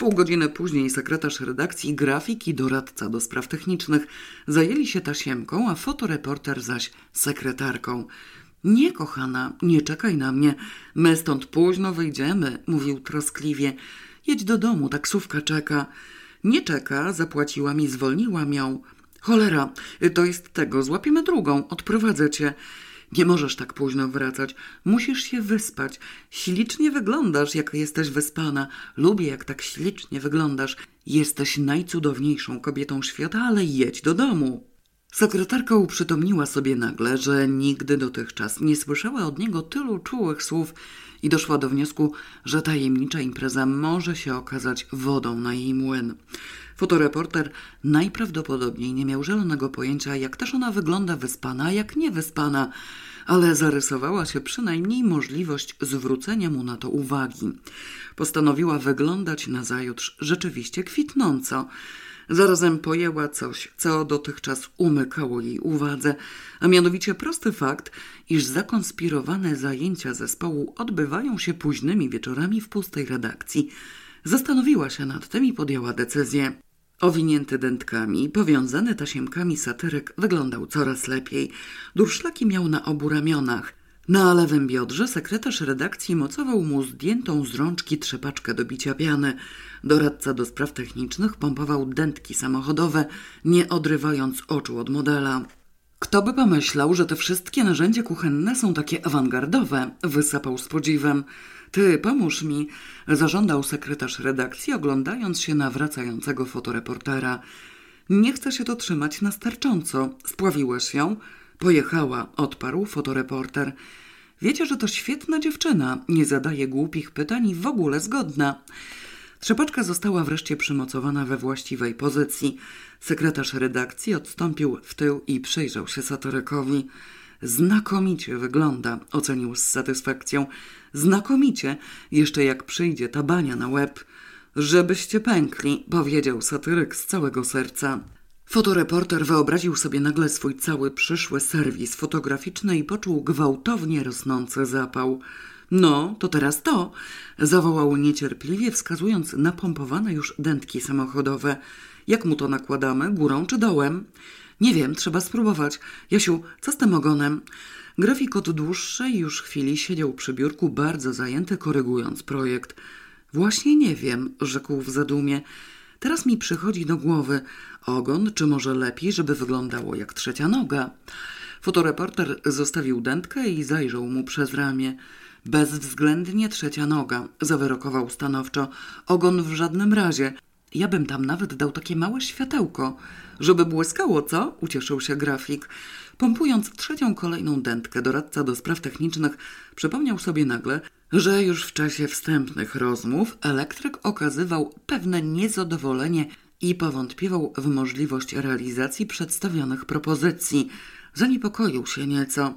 Pół godziny później sekretarz redakcji, grafik i doradca do spraw technicznych zajęli się tasiemką, a fotoreporter zaś sekretarką. Nie, kochana, nie czekaj na mnie. My stąd późno wyjdziemy, mówił troskliwie. Jedź do domu, taksówka czeka. Nie czeka, zapłaciła mi, zwolniła ją. Cholera, to jest tego, złapiemy drugą, odprowadzę cię. Nie możesz tak późno wracać. Musisz się wyspać. Ślicznie wyglądasz, jak jesteś wyspana. Lubię, jak tak ślicznie wyglądasz. Jesteś najcudowniejszą kobietą świata, ale jedź do domu. Sekretarka uprzytomniła sobie nagle, że nigdy dotychczas nie słyszała od niego tylu czułych słów i doszła do wniosku, że tajemnicza impreza może się okazać wodą na jej młyn. Fotoreporter najprawdopodobniej nie miał zielonego pojęcia, jak też ona wygląda wyspana, a jak niewyspana, ale zarysowała się przynajmniej możliwość zwrócenia mu na to uwagi. Postanowiła wyglądać nazajutrz rzeczywiście kwitnąco. Zarazem pojęła coś, co dotychczas umykało jej uwadze, a mianowicie prosty fakt, iż zakonspirowane zajęcia zespołu odbywają się późnymi wieczorami w pustej redakcji. Zastanowiła się nad tym i podjęła decyzję. Owinięty dętkami, powiązany tasiemkami satyrek wyglądał coraz lepiej. Durszlaki miał na obu ramionach. Na lewym biodrze sekretarz redakcji mocował mu zdjętą z rączki trzepaczkę do bicia piany. Doradca do spraw technicznych pompował dętki samochodowe, nie odrywając oczu od modela. Kto by pomyślał, że te wszystkie narzędzia kuchenne są takie awangardowe? Wysapał z podziwem. Ty, pomóż mi, zażądał sekretarz redakcji, oglądając się na wracającego fotoreportera. Nie chce się to trzymać na starcząco. Spławiłeś ją? Pojechała, odparł fotoreporter. Wiecie, że to świetna dziewczyna, nie zadaje głupich pytań i w ogóle zgodna. Trzepaczka została wreszcie przymocowana we właściwej pozycji. Sekretarz redakcji odstąpił w tył i przyjrzał się satyrykowi. Znakomicie wygląda, ocenił z satysfakcją. Znakomicie, jeszcze jak przyjdzie ta bania na łeb. Żebyście pękli, powiedział satyryk z całego serca. Fotoreporter wyobraził sobie nagle swój cały przyszły serwis fotograficzny i poczuł gwałtownie rosnący zapał. No, to teraz to, zawołał niecierpliwie, wskazując na pompowane już dętki samochodowe. Jak mu to nakładamy, górą czy dołem? Nie wiem, trzeba spróbować. Jasiu, co z tym ogonem? Grafik od dłuższej już chwili siedział przy biurku, bardzo zajęty, korygując projekt. Właśnie nie wiem, rzekł w zadumie. Teraz mi przychodzi do głowy ogon, czy może lepiej, żeby wyglądało jak trzecia noga. Fotoreporter zostawił dętkę i zajrzał mu przez ramię. Bezwzględnie trzecia noga, zawyrokował stanowczo. Ogon w żadnym razie. Ja bym tam nawet dał takie małe światełko. Żeby błyskało, co? Ucieszył się grafik. Pompując trzecią kolejną dętkę, doradca do spraw technicznych przypomniał sobie nagle, że już w czasie wstępnych rozmów elektryk okazywał pewne niezadowolenie i powątpiewał w możliwość realizacji przedstawionych propozycji. Zaniepokoił się nieco.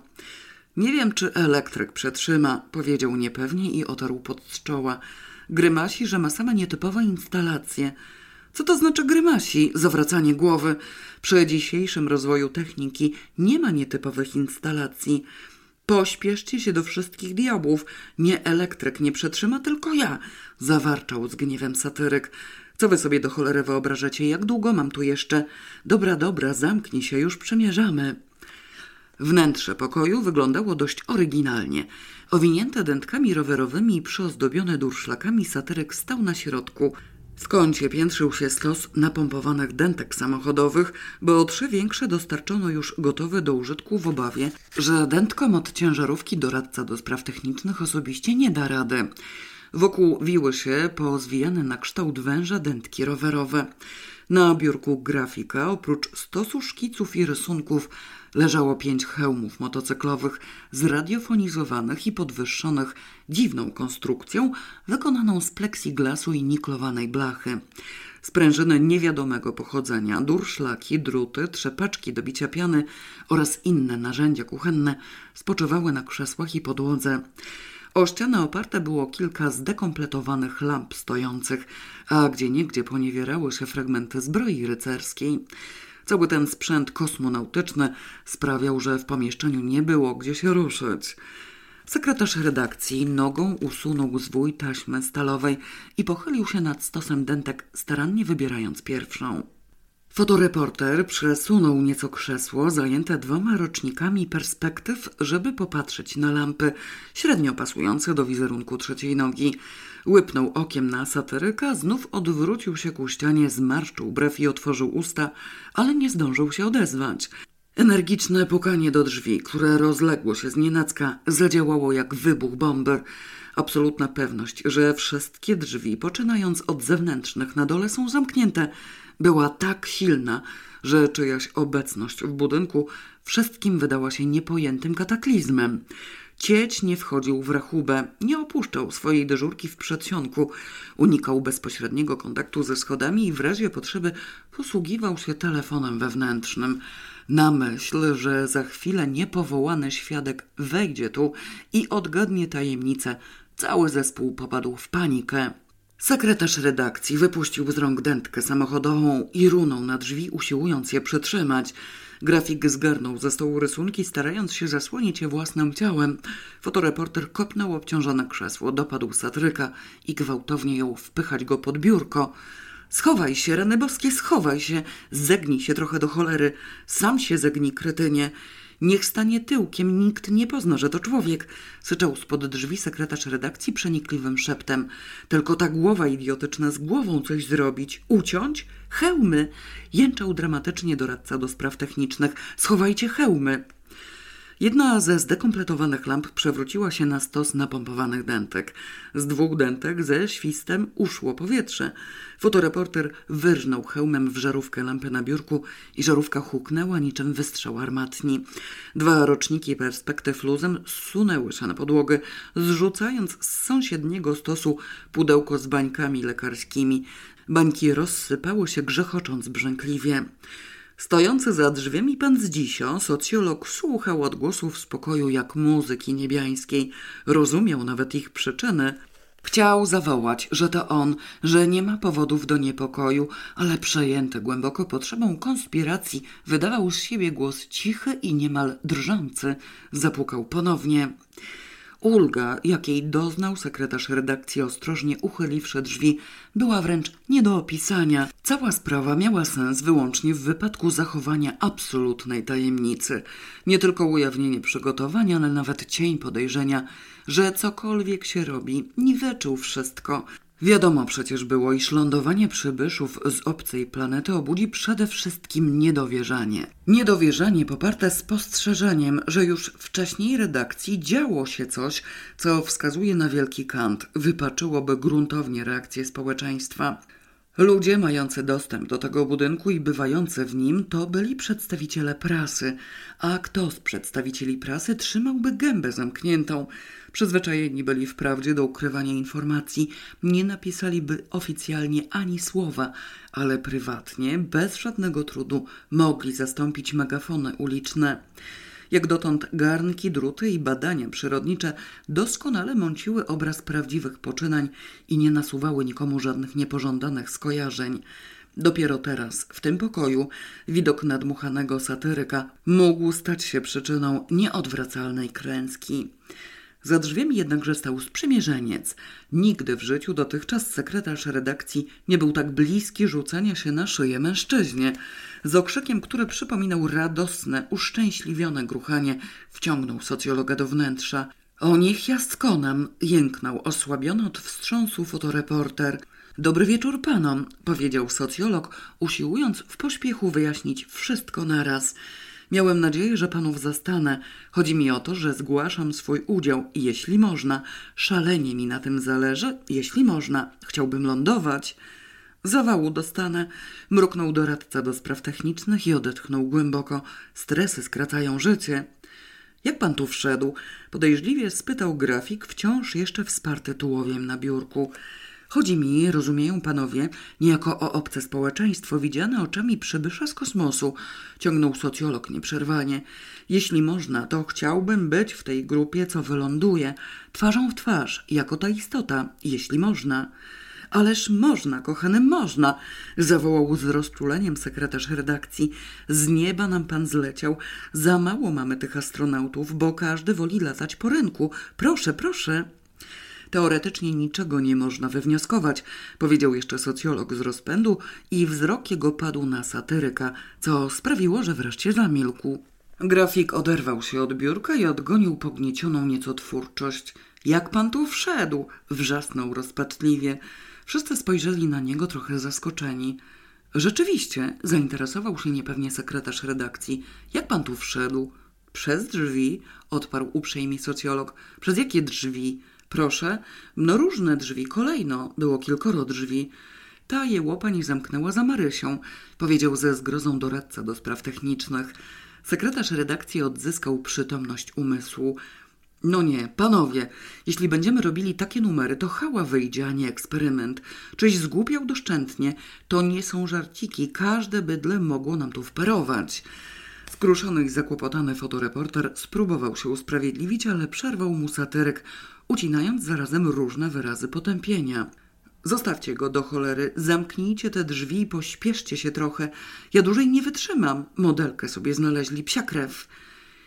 Nie wiem, czy elektryk przetrzyma, powiedział niepewnie i otarł pod czoła. Grymasi, że ma same nietypowe instalacje. Co to znaczy grymasi? Zawracanie głowy. Przy dzisiejszym rozwoju techniki nie ma nietypowych instalacji. Pośpieszcie się do wszystkich diabłów. Nie elektryk nie przetrzyma, tylko ja, zawarczał z gniewem satyryk. Co wy sobie do cholery wyobrażacie? Jak długo mam tu jeszcze? Dobra, dobra, zamknij się, już przymierzamy. Wnętrze pokoju wyglądało dość oryginalnie. Owinięte dętkami rowerowymi i przyozdobione durszlakami satyryk stał na środku. W kącie piętrzył się stos napompowanych dętek samochodowych, bo trzy większe dostarczono już gotowe do użytku w obawie, że dętkom od ciężarówki doradca do spraw technicznych osobiście nie da rady. Wokół wiły się pozwijane na kształt węża dętki rowerowe. Na biurku grafika, oprócz stosu szkiców i rysunków, leżało pięć hełmów motocyklowych zradiofonizowanych i podwyższonych dziwną konstrukcją wykonaną z plexiglasu i niklowanej blachy. Sprężyny niewiadomego pochodzenia, durszlaki, druty, trzepaczki do bicia piany oraz inne narzędzia kuchenne spoczywały na krzesłach i podłodze. O ścianę oparte było kilka zdekompletowanych lamp stojących, a gdzieniegdzie poniewierały się fragmenty zbroi rycerskiej. Cały ten sprzęt kosmonautyczny sprawiał, że w pomieszczeniu nie było gdzie się ruszyć. Sekretarz redakcji nogą usunął zwój taśmy stalowej i pochylił się nad stosem dentek, starannie wybierając pierwszą. Fotoreporter przesunął nieco krzesło zajęte dwoma rocznikami perspektyw, żeby popatrzeć na lampy, średnio pasujące do wizerunku trzeciej nogi. Łypnął okiem na satyryka, znów odwrócił się ku ścianie, zmarszczył brew i otworzył usta, ale nie zdążył się odezwać. Energiczne pukanie do drzwi, które rozległo się z nienacka, zadziałało jak wybuch bomby. Absolutna pewność, że wszystkie drzwi, poczynając od zewnętrznych na dole, są zamknięte, była tak silna, że czyjaś obecność w budynku wszystkim wydała się niepojętym kataklizmem. Cieć nie wchodził w rachubę, nie opuszczał swojej dyżurki w przedsionku, unikał bezpośredniego kontaktu ze schodami i w razie potrzeby posługiwał się telefonem wewnętrznym. Na myśl, że za chwilę niepowołany świadek wejdzie tu i odgadnie tajemnicę, cały zespół popadł w panikę. Sekretarz redakcji wypuścił z rąk dętkę samochodową i runął na drzwi, usiłując je przytrzymać. Grafik zgarnął ze stołu rysunki, starając się zasłonić je własnym ciałem. Fotoreporter kopnął obciążone krzesło, dopadł satryka i gwałtownie jął wpychać go pod biurko. Schowaj się, rany boskie, schowaj się. Zegnij się trochę do cholery. Sam się zegnij, kretynie. Niech stanie tyłkiem, nikt nie pozna, że to człowiek, syczał spod drzwi sekretarz redakcji przenikliwym szeptem. Tylko ta głowa idiotyczna z głową coś zrobić, uciąć? Hełmy! Jęczał dramatycznie doradca do spraw technicznych. Schowajcie hełmy! Jedna ze zdekompletowanych lamp przewróciła się na stos napompowanych dętek. Z dwóch dętek ze świstem uszło powietrze. Fotoreporter wyrżnął hełmem w żarówkę lampy na biurku i żarówka huknęła niczym wystrzał armatni. Dwa roczniki perspektyw luzem sunęły się na podłogę, zrzucając z sąsiedniego stosu pudełko z bańkami lekarskimi. Bańki rozsypały się grzechocząc brzękliwie. Stojący za drzwiami pan Zdzisio, socjolog, słuchał odgłosów spokoju jak muzyki niebiańskiej. Rozumiał nawet ich przyczyny. Chciał zawołać, że to on, że nie ma powodów do niepokoju, ale przejęty głęboko potrzebą konspiracji, wydawał z siebie głos cichy i niemal drżący. Zapukał ponownie. Ulga, jakiej doznał sekretarz redakcji ostrożnie uchyliwszy drzwi, była wręcz nie do opisania. Cała sprawa miała sens wyłącznie w wypadku zachowania absolutnej tajemnicy. Nie tylko ujawnienie przygotowania, ale nawet cień podejrzenia, że cokolwiek się robi, niweczył wszystko. Wiadomo przecież było, iż lądowanie przybyszów z obcej planety obudzi przede wszystkim niedowierzanie. Niedowierzanie poparte spostrzeżeniem, że już wcześniej redakcji działo się coś, co wskazuje na wielki kant, wypaczyłoby gruntownie reakcję społeczeństwa. Ludzie mający dostęp do tego budynku i bywający w nim to byli przedstawiciele prasy, a kto z przedstawicieli prasy trzymałby gębę zamkniętą? Przyzwyczajeni byli wprawdzie do ukrywania informacji, nie napisaliby oficjalnie ani słowa, ale prywatnie, bez żadnego trudu, mogli zastąpić megafony uliczne. Jak dotąd garnki, druty i badania przyrodnicze doskonale mąciły obraz prawdziwych poczynań i nie nasuwały nikomu żadnych niepożądanych skojarzeń. Dopiero teraz, w tym pokoju, widok nadmuchanego satyryka mógł stać się przyczyną nieodwracalnej klęski. Za drzwiami jednakże stał sprzymierzeniec. Nigdy w życiu dotychczas sekretarz redakcji nie był tak bliski rzucenia się na szyję mężczyźnie. Z okrzykiem, który przypominał radosne, uszczęśliwione gruchanie, wciągnął socjologa do wnętrza. O niech jaskonem! jęknął osłabiony od wstrząsu fotoreporter. Dobry wieczór panom, powiedział socjolog, usiłując w pośpiechu wyjaśnić wszystko naraz. Miałem nadzieję, że panów zastanę. Chodzi mi o to, że zgłaszam swój udział, jeśli można. Szalenie mi na tym zależy, jeśli można. Chciałbym lądować. Zawału dostanę. Mruknął doradca do spraw technicznych i odetchnął głęboko. Stresy skracają życie. Jak pan tu wszedł? Podejrzliwie spytał grafik, wciąż jeszcze wsparty tułowiem na biurku. Chodzi mi, rozumieją panowie, niejako o obce społeczeństwo widziane oczami przybysza z kosmosu, ciągnął socjolog nieprzerwanie. Jeśli można, to chciałbym być w tej grupie, co wyląduje, twarzą w twarz, jako ta istota, jeśli można. Ależ można, kochany, można, zawołał z rozczuleniem sekretarz redakcji. Z nieba nam pan zleciał. Za mało mamy tych astronautów, bo każdy woli latać po rynku. Proszę, proszę. Teoretycznie niczego nie można wywnioskować, powiedział jeszcze socjolog z rozpędu i wzrok jego padł na satyryka, co sprawiło, że wreszcie zamilkł. Grafik oderwał się od biurka i odgonił pogniecioną nieco twórczość. Jak pan tu wszedł? wrzasnął rozpaczliwie. Wszyscy spojrzeli na niego trochę zaskoczeni. Rzeczywiście, zainteresował się niepewnie sekretarz redakcji. Jak pan tu wszedł? Przez drzwi, odparł uprzejmie socjolog. Przez jakie drzwi? Proszę, no różne drzwi, kolejno, było kilkoro drzwi. Ta jełopa nie zamknęła za Marysią, powiedział ze zgrozą doradca do spraw technicznych. Sekretarz redakcji odzyskał przytomność umysłu. No nie, panowie, jeśli będziemy robili takie numery, to hała wyjdzie, a nie eksperyment. Czyś zgłupiał doszczętnie. To nie są żarciki, każde bydle mogło nam tu wparować. Skruszony i zakłopotany fotoreporter spróbował się usprawiedliwić, ale przerwał mu satyryk, ucinając zarazem różne wyrazy potępienia. Zostawcie go do cholery, zamknijcie te drzwi i pośpieszcie się trochę. Ja dłużej nie wytrzymam. Modelkę sobie znaleźli, psia krew.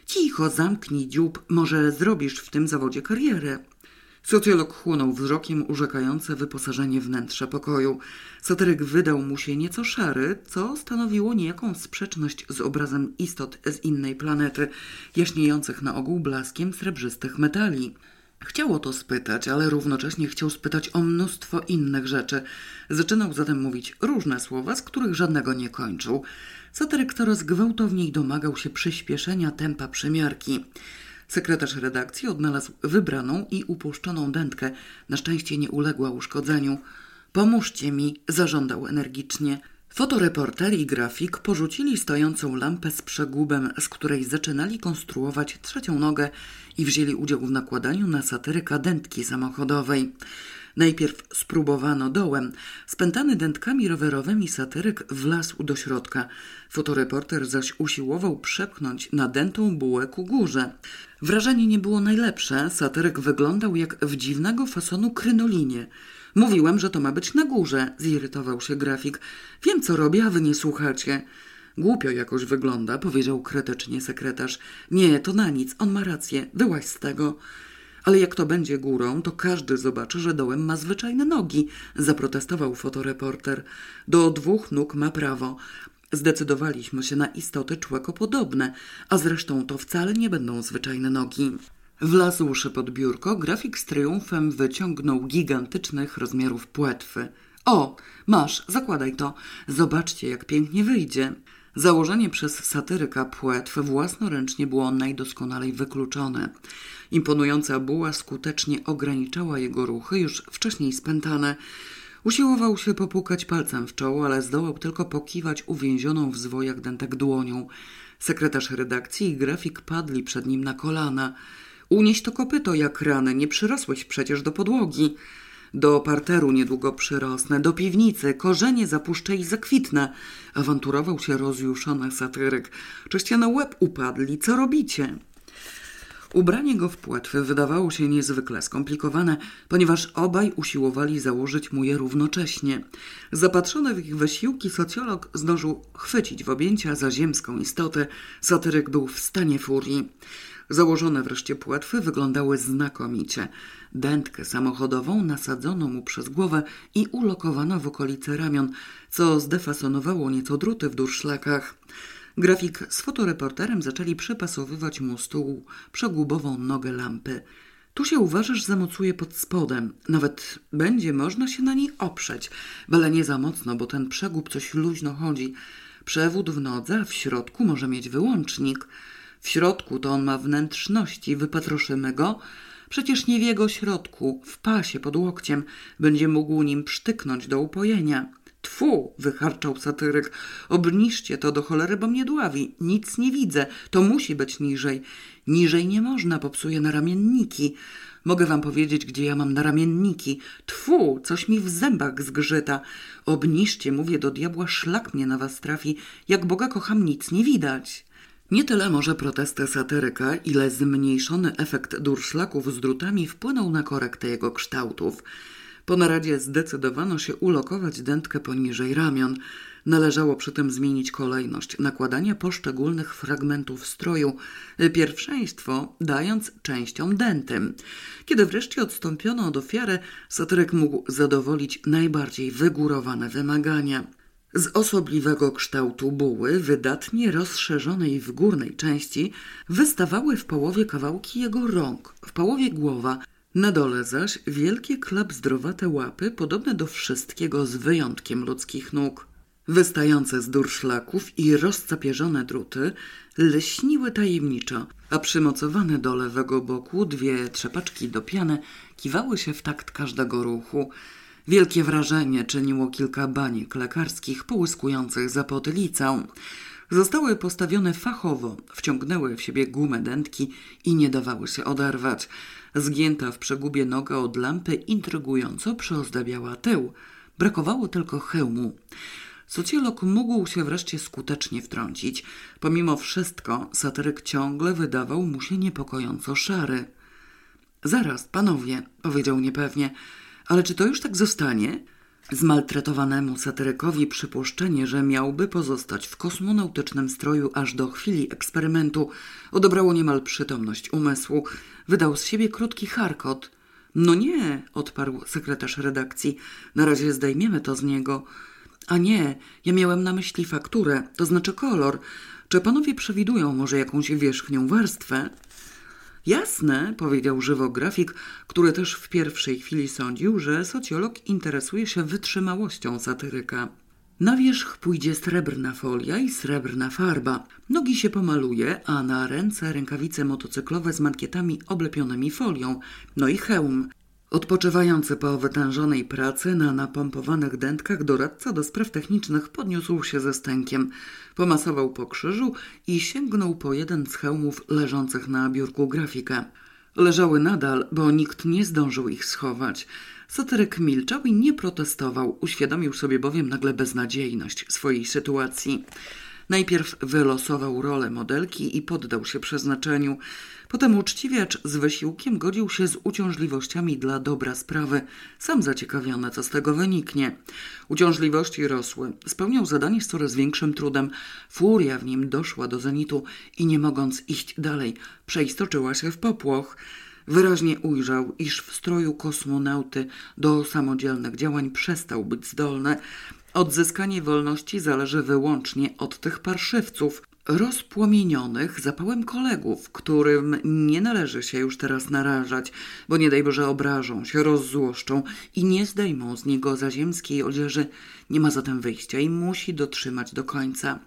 Cicho, zamknij dziób, może zrobisz w tym zawodzie karierę. Socjolog chłonął wzrokiem urzekające wyposażenie wnętrza pokoju. Satyryk wydał mu się nieco szary, co stanowiło niejaką sprzeczność z obrazem istot z innej planety, jaśniejących na ogół blaskiem srebrzystych metali. Chciało to spytać, ale równocześnie chciał spytać o mnóstwo innych rzeczy. Zaczynał zatem mówić różne słowa, z których żadnego nie kończył. Satyryk coraz gwałtowniej domagał się przyspieszenia tempa przymiarki. Sekretarz redakcji odnalazł wybraną i upuszczoną dętkę. Na szczęście nie uległa uszkodzeniu. Pomóżcie mi, zażądał energicznie. Fotoreporter i grafik porzucili stojącą lampę z przegubem, z której zaczynali konstruować trzecią nogę i wzięli udział w nakładaniu na satyryka dętki samochodowej. Najpierw spróbowano dołem. Spętany dętkami rowerowymi satyryk wlazł do środka. Fotoreporter zaś usiłował przepchnąć nadętą bułę ku górze. Wrażenie nie było najlepsze. Satyryk wyglądał jak w dziwnego fasonu krynolinie. Mówiłem, że to ma być na górze, zirytował się grafik. Wiem, co robię, a wy nie słuchacie. Głupio jakoś wygląda, powiedział kretecznie sekretarz. Nie, to na nic, on ma rację, wyłaź z tego. Ale jak to będzie górą, to każdy zobaczy, że dołem ma zwyczajne nogi, zaprotestował fotoreporter. Do dwóch nóg ma prawo. Zdecydowaliśmy się na istoty człekopodobne, a zresztą to wcale nie będą zwyczajne nogi. Wlazłszy pod biurko, grafik z triumfem wyciągnął gigantycznych rozmiarów płetwy. O, masz, zakładaj to. Zobaczcie, jak pięknie wyjdzie. Założenie przez satyryka płetw własnoręcznie było najdoskonalej wykluczone. Imponująca buła skutecznie ograniczała jego ruchy, już wcześniej spętane. Usiłował się popukać palcem w czoło, ale zdołał tylko pokiwać uwięzioną w zwojach dętek dłonią. Sekretarz redakcji i grafik padli przed nim na kolana. Unieś to kopyto jak rany, nie przyrosłeś przecież do podłogi. Do parteru niedługo przyrosnę, do piwnicy, korzenie zapuszczę i zakwitnę. Awanturował się rozjuszony satyryk. Czyście na łeb upadli, co robicie? Ubranie go w płetwy wydawało się niezwykle skomplikowane, ponieważ obaj usiłowali założyć mu je równocześnie. Zapatrzony w ich wysiłki socjolog zdążył chwycić w objęcia za ziemską istotę. Satyryk był w stanie furii. Założone wreszcie płetwy wyglądały znakomicie. Dętkę samochodową nasadzono mu przez głowę i ulokowano w okolice ramion, co zdefasonowało nieco druty w durszlakach. Grafik z fotoreporterem zaczęli przypasowywać mu stół przegubową nogę lampy. Tu się uważasz, zamocuje pod spodem. Nawet będzie można się na niej oprzeć, byle nie za mocno, bo ten przegub coś luźno chodzi. Przewód w nodze, a w środku może mieć wyłącznik. W środku to on ma wnętrzności, wypatroszymy go. Przecież nie w jego środku, w pasie pod łokciem, będzie mógł nim przytyknąć do upojenia. Tfu, wycharczał satyryk. Obniżcie to do cholery, bo mnie dławi. Nic nie widzę. To musi być niżej. Niżej nie można, popsuje naramienniki. Mogę wam powiedzieć, gdzie ja mam naramienniki. Tfu, coś mi w zębach zgrzyta. Obniżcie, mówię do diabła, szlak mnie na was trafi. Jak Boga kocham, nic nie widać. Nie tyle może protesty satyryka, ile zmniejszony efekt durszlaków z drutami wpłynął na korektę jego kształtów. Po naradzie zdecydowano się ulokować dętkę poniżej ramion. Należało przy tym zmienić kolejność nakładania poszczególnych fragmentów stroju, pierwszeństwo dając częściom dętym. Kiedy wreszcie odstąpiono od ofiary, satyryk mógł zadowolić najbardziej wygórowane wymagania. Z osobliwego kształtu buły, wydatnie rozszerzonej w górnej części, wystawały w połowie kawałki jego rąk, w połowie głowa, na dole zaś wielkie klapzdrowate łapy, podobne do wszystkiego z wyjątkiem ludzkich nóg. Wystające z durszlaków i rozcapierzone druty leśniły tajemniczo, a przymocowane do lewego boku dwie trzepaczki do piany kiwały się w takt każdego ruchu. Wielkie wrażenie czyniło kilka baniek lekarskich połyskujących za potylicą. Zostały postawione fachowo, wciągnęły w siebie gumę dętki i nie dawały się oderwać. Zgięta w przegubie noga od lampy intrygująco przyozdabiała tył. Brakowało tylko hełmu. Socjolog mógł się wreszcie skutecznie wtrącić. Pomimo wszystko satyryk ciągle wydawał mu się niepokojąco szary. Zaraz, panowie, powiedział niepewnie, ale czy to już tak zostanie? Zmaltretowanemu satyrykowi przypuszczenie, że miałby pozostać w kosmonautycznym stroju aż do chwili eksperymentu, odebrało niemal przytomność umysłu. Wydał z siebie krótki charkot. No nie, odparł sekretarz redakcji. Na razie zdejmiemy to z niego. A nie, ja miałem na myśli fakturę, to znaczy kolor. Czy panowie przewidują może jakąś wierzchnią warstwę? Jasne, powiedział żywo grafik, który też w pierwszej chwili sądził, że socjolog interesuje się wytrzymałością satyryka. Na wierzch pójdzie srebrna folia i srebrna farba. Nogi się pomaluje, a na ręce rękawice motocyklowe z mankietami oblepionymi folią, no i hełm. Odpoczywający po wytężonej pracy na napompowanych dętkach doradca do spraw technicznych podniósł się ze stękiem, pomasował po krzyżu i sięgnął po jeden z hełmów leżących na biurku grafika. Leżały nadal, bo nikt nie zdążył ich schować. Satyryk milczał i nie protestował, uświadomił sobie bowiem nagle beznadziejność swojej sytuacji. Najpierw wylosował rolę modelki i poddał się przeznaczeniu. Potem uczciwiacz z wysiłkiem godził się z uciążliwościami dla dobra sprawy, sam zaciekawiony, co z tego wyniknie. Uciążliwości rosły. Spełniał zadanie z coraz większym trudem. Furia w nim doszła do zenitu i nie mogąc iść dalej, przeistoczyła się w popłoch. Wyraźnie ujrzał, iż w stroju kosmonauty do samodzielnych działań przestał być zdolny. Odzyskanie wolności zależy wyłącznie od tych parszywców, rozpłomienionych zapałem kolegów, którym nie należy się już teraz narażać, bo nie daj Boże obrażą się, rozzłoszczą i nie zdejmą z niego zaziemskiej odzieży. Nie ma zatem wyjścia i musi dotrzymać do końca.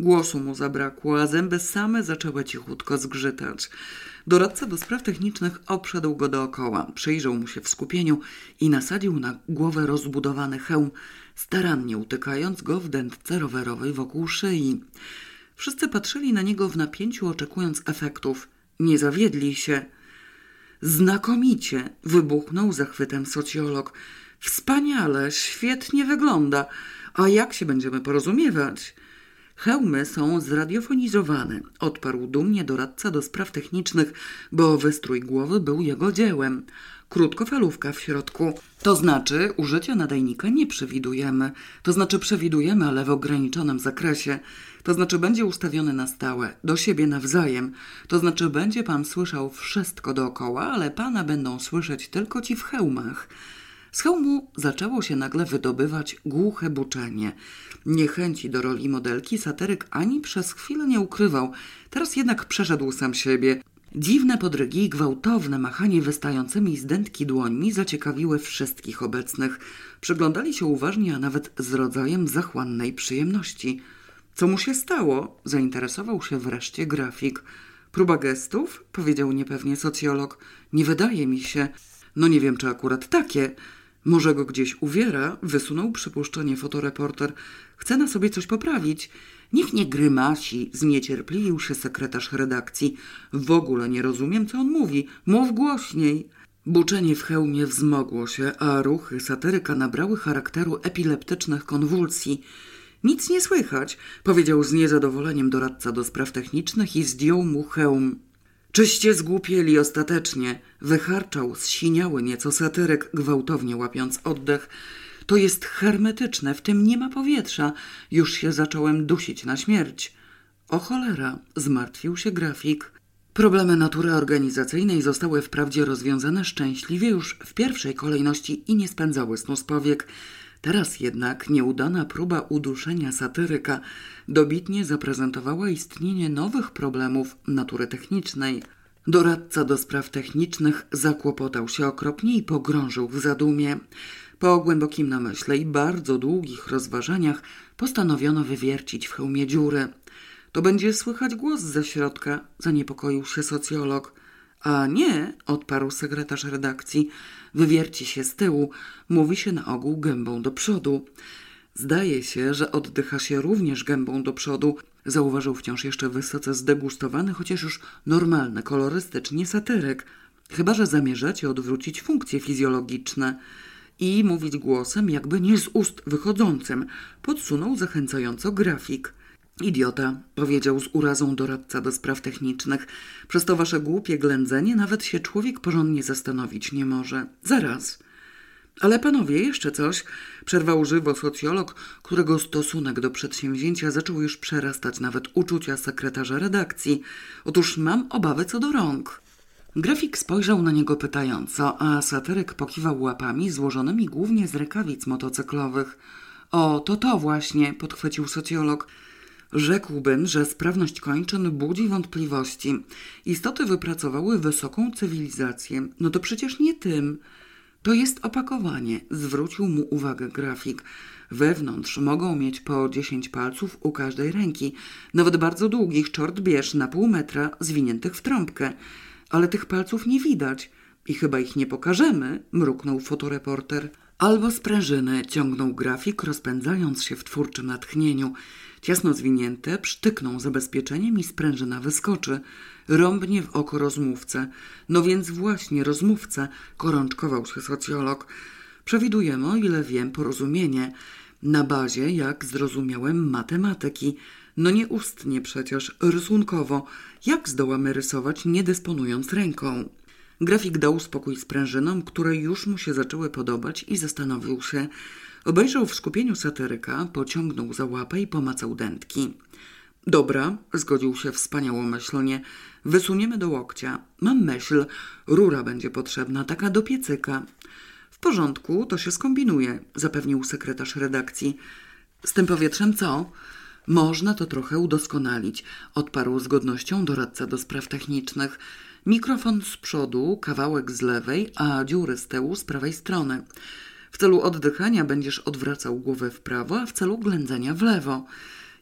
Głosu mu zabrakło, a zęby same zaczęły cichutko zgrzytać. Doradca do spraw technicznych obszedł go dookoła, przyjrzał mu się w skupieniu i nasadził na głowę rozbudowany hełm, starannie utykając go w dętce rowerowej wokół szyi. Wszyscy patrzyli na niego w napięciu, oczekując efektów. Nie zawiedli się. Znakomicie! wybuchnął zachwytem socjolog. Wspaniale, świetnie wygląda. A jak się będziemy porozumiewać? Hełmy są zradiofonizowane, odparł dumnie doradca do spraw technicznych, bo wystrój głowy był jego dziełem. Krótkofalówka w środku. To znaczy, użycia nadajnika nie przewidujemy. To znaczy, przewidujemy, ale w ograniczonym zakresie. To znaczy, będzie ustawiony na stałe, do siebie nawzajem. To znaczy, będzie pan słyszał wszystko dookoła, ale pana będą słyszeć tylko ci w hełmach. Z hełmu zaczęło się nagle wydobywać głuche buczenie. Niechęci do roli modelki satyryk ani przez chwilę nie ukrywał. Teraz jednak przeszedł sam siebie. Dziwne podrygi i gwałtowne machanie wystającymi z dętki dłońmi zaciekawiły wszystkich obecnych. Przyglądali się uważnie, a nawet z rodzajem zachłannej przyjemności. Co mu się stało? Zainteresował się wreszcie grafik. Próba gestów? Powiedział niepewnie socjolog. Nie wydaje mi się. No nie wiem, czy akurat takie. Może go gdzieś uwiera? Wysunął przypuszczenie fotoreporter. Chce na sobie coś poprawić. Niech nie grymasi, zniecierpliwił się sekretarz redakcji. W ogóle nie rozumiem, co on mówi. Mów głośniej. Buczenie w hełmie wzmogło się, a ruchy satyryka nabrały charakteru epileptycznych konwulsji. Nic nie słychać, powiedział z niezadowoleniem doradca do spraw technicznych i zdjął mu hełm. Czyście zgłupieli ostatecznie, wycharczał zsiniały nieco satyryk, gwałtownie łapiąc oddech. To jest hermetyczne, w tym nie ma powietrza. Już się zacząłem dusić na śmierć. O cholera, zmartwił się grafik. Problemy natury organizacyjnej zostały wprawdzie rozwiązane szczęśliwie już w pierwszej kolejności i nie spędzały snu z powiek. Teraz jednak nieudana próba uduszenia satyryka dobitnie zaprezentowała istnienie nowych problemów natury technicznej. Doradca do spraw technicznych zakłopotał się okropnie i pogrążył w zadumie. Po głębokim namyśle i bardzo długich rozważaniach postanowiono wywiercić w hełmie dziurę. To będzie słychać głos ze środka, zaniepokoił się socjolog. A nie, odparł sekretarz redakcji, wywierci się z tyłu, mówi się na ogół gębą do przodu. Zdaje się, że oddycha się również gębą do przodu, zauważył wciąż jeszcze wysoce zdegustowany, chociaż już normalny, kolorystycznie satyryk. Chyba, że zamierzacie odwrócić funkcje fizjologiczne i mówić głosem jakby nie z ust wychodzącym, podsunął zachęcająco grafik. Idiota, powiedział z urazą doradca do spraw technicznych. Przez to wasze głupie ględzenie nawet się człowiek porządnie zastanowić nie może. Zaraz. Ale panowie, jeszcze coś, przerwał żywo socjolog, którego stosunek do przedsięwzięcia zaczął już przerastać nawet uczucia sekretarza redakcji. Otóż mam obawy co do rąk. Grafik spojrzał na niego pytająco, a satyryk pokiwał łapami złożonymi głównie z rękawic motocyklowych. O, to to właśnie, podchwycił socjolog. Rzekłbym, że sprawność kończyn budzi wątpliwości. Istoty wypracowały wysoką cywilizację. No to przecież nie tym. To jest opakowanie, zwrócił mu uwagę grafik. Wewnątrz mogą mieć po dziesięć palców u każdej ręki, nawet bardzo długich czort bierz na pół metra zwiniętych w trąbkę. Ale tych palców nie widać i chyba ich nie pokażemy, mruknął fotoreporter. Albo sprężyny ciągnął grafik, rozpędzając się w twórczym natchnieniu. Ciasno zwinięte przytykną zabezpieczeniem i sprężyna wyskoczy. Rąbnie w oko rozmówcę. No więc właśnie rozmówcę, korączkował się socjolog. Przewidujemy, o ile wiem, porozumienie na bazie, jak zrozumiałem, matematyki. No nie ustnie przecież, rysunkowo. Jak zdołamy rysować, nie dysponując ręką? Grafik dał spokój sprężynom, które już mu się zaczęły podobać i zastanowił się. Obejrzał w skupieniu satyryka, pociągnął za łapę i pomacał dętki. Dobra, zgodził się wspaniałomyślnie. Wysuniemy do łokcia. Mam myśl, rura będzie potrzebna, taka do piecyka. W porządku, to się skombinuje, zapewnił sekretarz redakcji. Z tym powietrzem co? Można to trochę udoskonalić, odparł z godnością doradca do spraw technicznych. Mikrofon z przodu, kawałek z lewej, a dziury z tyłu z prawej strony. W celu oddychania będziesz odwracał głowę w prawo, a w celu ględzenia w lewo.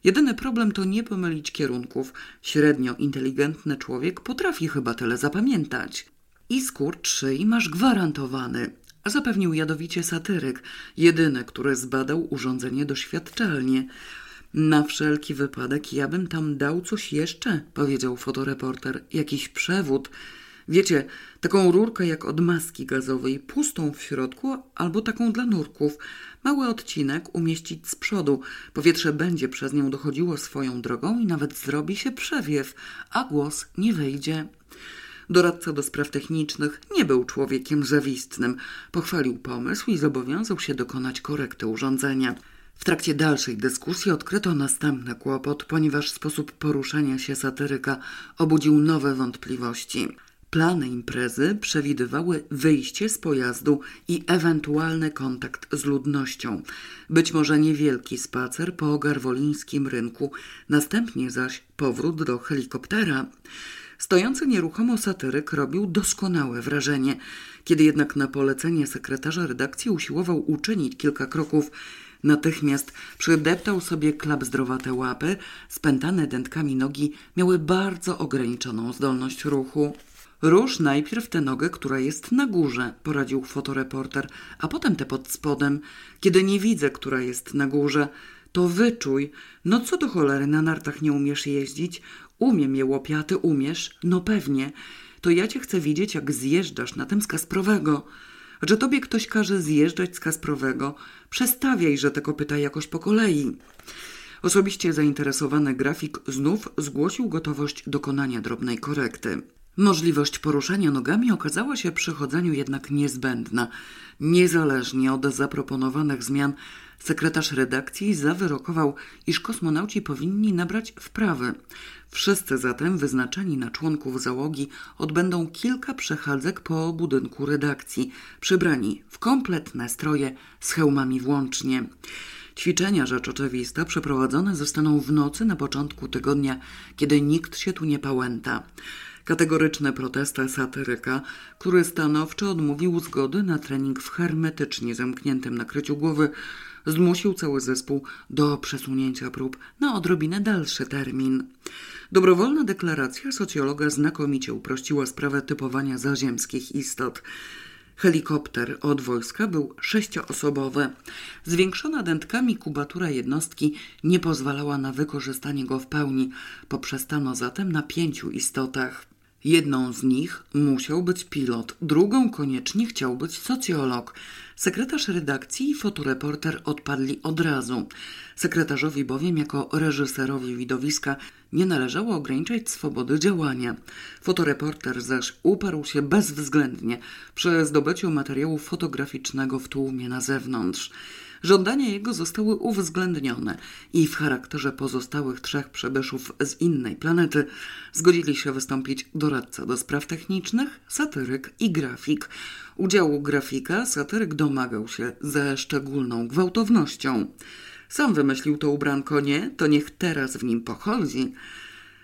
Jedyny problem to nie pomylić kierunków. Średnio inteligentny człowiek potrafi chyba tyle zapamiętać. I skurcz szyi masz gwarantowany, zapewnił jadowicie satyryk, jedyny, który zbadał urządzenie doświadczalnie. Na wszelki wypadek ja bym tam dał coś jeszcze, powiedział fotoreporter. Jakiś przewód. Wiecie, taką rurkę jak od maski gazowej, pustą w środku albo taką dla nurków. Mały odcinek umieścić z przodu. Powietrze będzie przez nią dochodziło swoją drogą i nawet zrobi się przewiew, a głos nie wejdzie. Doradca do spraw technicznych nie był człowiekiem zawistnym. Pochwalił pomysł i zobowiązał się dokonać korekty urządzenia. W trakcie dalszej dyskusji odkryto następny kłopot, ponieważ sposób poruszania się satyryka obudził nowe wątpliwości. Plany imprezy przewidywały wyjście z pojazdu i ewentualny kontakt z ludnością. Być może niewielki spacer po garwolińskim rynku, następnie zaś powrót do helikoptera. Stojący nieruchomo satyryk robił doskonałe wrażenie. Kiedy jednak na polecenie sekretarza redakcji usiłował uczynić kilka kroków, natychmiast przydeptał sobie klapzdrowate łapy, spętane dętkami nogi miały bardzo ograniczoną zdolność ruchu. Rusz najpierw tę nogę, która jest na górze, poradził fotoreporter, a potem tę pod spodem. Kiedy nie widzę, która jest na górze, to wyczuj. No co do cholery, na nartach nie umiesz jeździć? Umiem je łopiaty, umiesz? No pewnie. To ja cię chcę widzieć, jak zjeżdżasz na tym z Kasprowego. Że tobie ktoś każe zjeżdżać z Kasprowego, przestawiaj, że te kopyta jakoś po kolei. Osobiście zainteresowany grafik znów zgłosił gotowość dokonania drobnej korekty. Możliwość poruszania nogami okazała się przy chodzeniu jednak niezbędna. Niezależnie od zaproponowanych zmian, sekretarz redakcji zawyrokował, iż kosmonauci powinni nabrać wprawy. Wszyscy zatem wyznaczeni na członków załogi odbędą kilka przechadzek po budynku redakcji, przybrani w kompletne stroje z hełmami włącznie. Ćwiczenia, rzecz oczywista, przeprowadzone zostaną w nocy na początku tygodnia, kiedy nikt się tu nie pałęta. Kategoryczne protesty satyryka, który stanowczo odmówił zgody na trening w hermetycznie zamkniętym nakryciu głowy, zmusił cały zespół do przesunięcia prób na odrobinę dalszy termin. Dobrowolna deklaracja socjologa znakomicie uprościła sprawę typowania zaziemskich istot. Helikopter od wojska był sześcioosobowy. Zwiększona dętkami kubatura jednostki nie pozwalała na wykorzystanie go w pełni. Poprzestano zatem na pięciu istotach. Jedną z nich musiał być pilot, drugą koniecznie chciał być socjolog. Sekretarz redakcji i fotoreporter odpadli od razu. Sekretarzowi bowiem jako reżyserowi widowiska nie należało ograniczać swobody działania. Fotoreporter zaś uparł się bezwzględnie przy zdobyciu materiału fotograficznego w tłumie na zewnątrz. Żądania jego zostały uwzględnione i w charakterze pozostałych trzech przybyszów z innej planety zgodzili się wystąpić doradca do spraw technicznych, satyryk i grafik. Udziału grafika satyryk domagał się ze szczególną gwałtownością. Sam wymyślił to ubranko, nie? To niech teraz w nim pochodzi.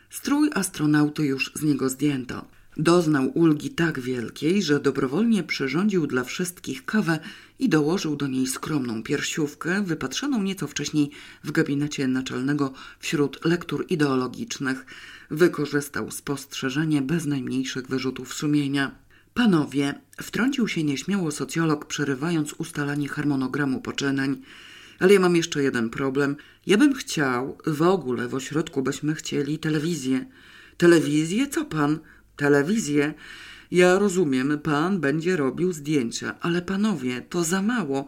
Strój astronauty już z niego zdjęto. Doznał ulgi tak wielkiej, że dobrowolnie przyrządził dla wszystkich kawę i dołożył do niej skromną piersiówkę, wypatrzoną nieco wcześniej w gabinecie naczelnego wśród lektur ideologicznych. Wykorzystał spostrzeżenie bez najmniejszych wyrzutów sumienia. Panowie, wtrącił się nieśmiało socjolog, przerywając ustalanie harmonogramu poczynań. Ale ja mam jeszcze jeden problem. Ja bym chciał, w ogóle w ośrodku byśmy chcieli telewizję. Telewizję? Co pan? Telewizję? Ja rozumiem, pan będzie robił zdjęcia, ale panowie, to za mało.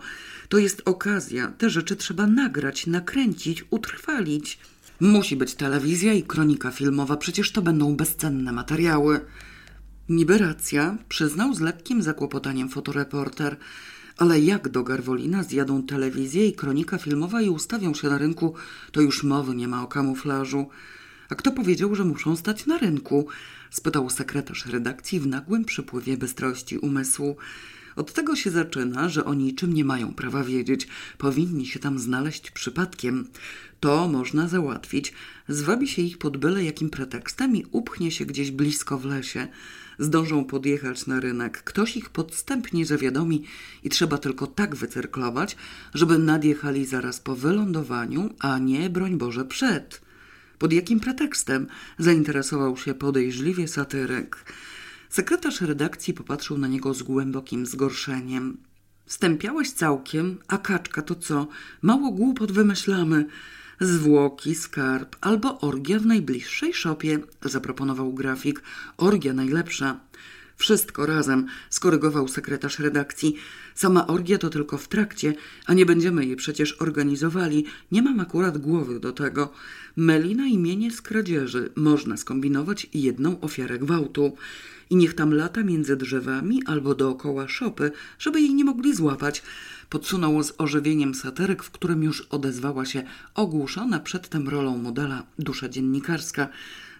To jest okazja. Te rzeczy trzeba nagrać, nakręcić, utrwalić. Musi być telewizja i kronika filmowa, przecież to będą bezcenne materiały. Niby racja, przyznał z lekkim zakłopotaniem fotoreporter. Ale jak do Garwolina zjadą telewizję i kronika filmowa i ustawią się na rynku, to już mowy nie ma o kamuflażu. A kto powiedział, że muszą stać na rynku? Spytał sekretarz redakcji w nagłym przypływie bystrości umysłu. Od tego się zaczyna, że o niczym nie mają prawa wiedzieć. Powinni się tam znaleźć przypadkiem. To można załatwić. Zwabi się ich pod byle jakim pretekstem i upchnie się gdzieś blisko w lesie. Zdążą podjechać na rynek. Ktoś ich podstępnie zawiadomi i trzeba tylko tak wycyrklować, żeby nadjechali zaraz po wylądowaniu, a nie, broń Boże, przed. Pod jakim pretekstem? Zainteresował się podejrzliwie satyryk. Sekretarz redakcji popatrzył na niego z głębokim zgorszeniem. Stępiałeś całkiem, a kaczka to co? Mało głupot wymyślamy. Zwłoki, skarb albo orgia w najbliższej szopie, zaproponował grafik. Orgia najlepsza. Wszystko razem, skorygował sekretarz redakcji. Sama orgia to tylko w trakcie, a nie będziemy jej przecież organizowali. Nie mam akurat głowy do tego. Melina imienie z kradzieży. Można skombinować jedną ofiarę gwałtu. I niech tam lata między drzewami albo dookoła szopy, żeby jej nie mogli złapać. Podsunął z ożywieniem satyryk, w którym już odezwała się ogłuszona przedtem rolą modela dusza dziennikarska.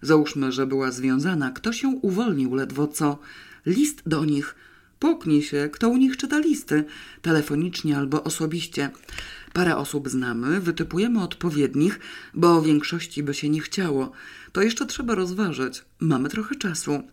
Załóżmy, że była związana. Kto się uwolnił ledwo co? List do nich. Puknij się, kto u nich czyta listy, telefonicznie albo osobiście. Parę osób znamy, wytypujemy odpowiednich, bo większości by się nie chciało. To jeszcze trzeba rozważyć. Mamy trochę czasu.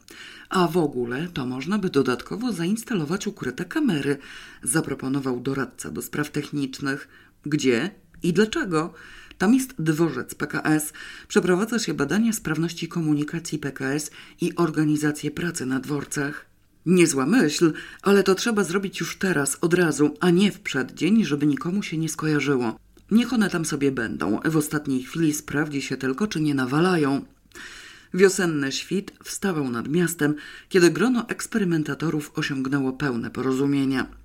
A w ogóle to można by dodatkowo zainstalować ukryte kamery, zaproponował doradca do spraw technicznych. Gdzie i dlaczego? Tam jest dworzec PKS. Przeprowadza się badania sprawności komunikacji PKS i organizację pracy na dworcach. Niezła myśl, ale to trzeba zrobić już teraz, od razu, a nie w przeddzień, żeby nikomu się nie skojarzyło. Niech one tam sobie będą. W ostatniej chwili sprawdzi się tylko, czy nie nawalają. Wiosenny świt wstawał nad miastem, kiedy grono eksperymentatorów osiągnęło pełne porozumienia.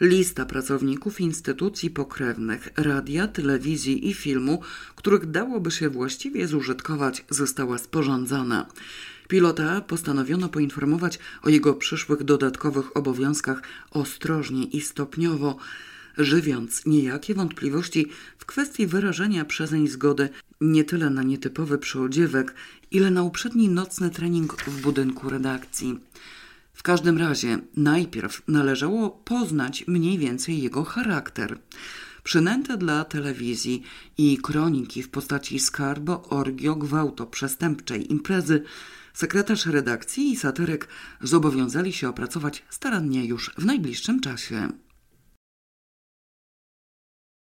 Lista pracowników instytucji pokrewnych, radia, telewizji i filmu, których dałoby się właściwie zużytkować, została sporządzona. Pilota postanowiono poinformować o jego przyszłych dodatkowych obowiązkach ostrożnie i stopniowo, żywiąc niejakie wątpliwości w kwestii wyrażenia przezeń zgody nie tyle na nietypowy przyodziewek, ile na uprzedni nocny trening w budynku redakcji. W każdym razie najpierw należało poznać mniej więcej jego charakter. Przynęte dla telewizji i kroniki w postaci skarbo, orgio, gwałto, przestępczej imprezy sekretarz redakcji i satyryk zobowiązali się opracować starannie już w najbliższym czasie.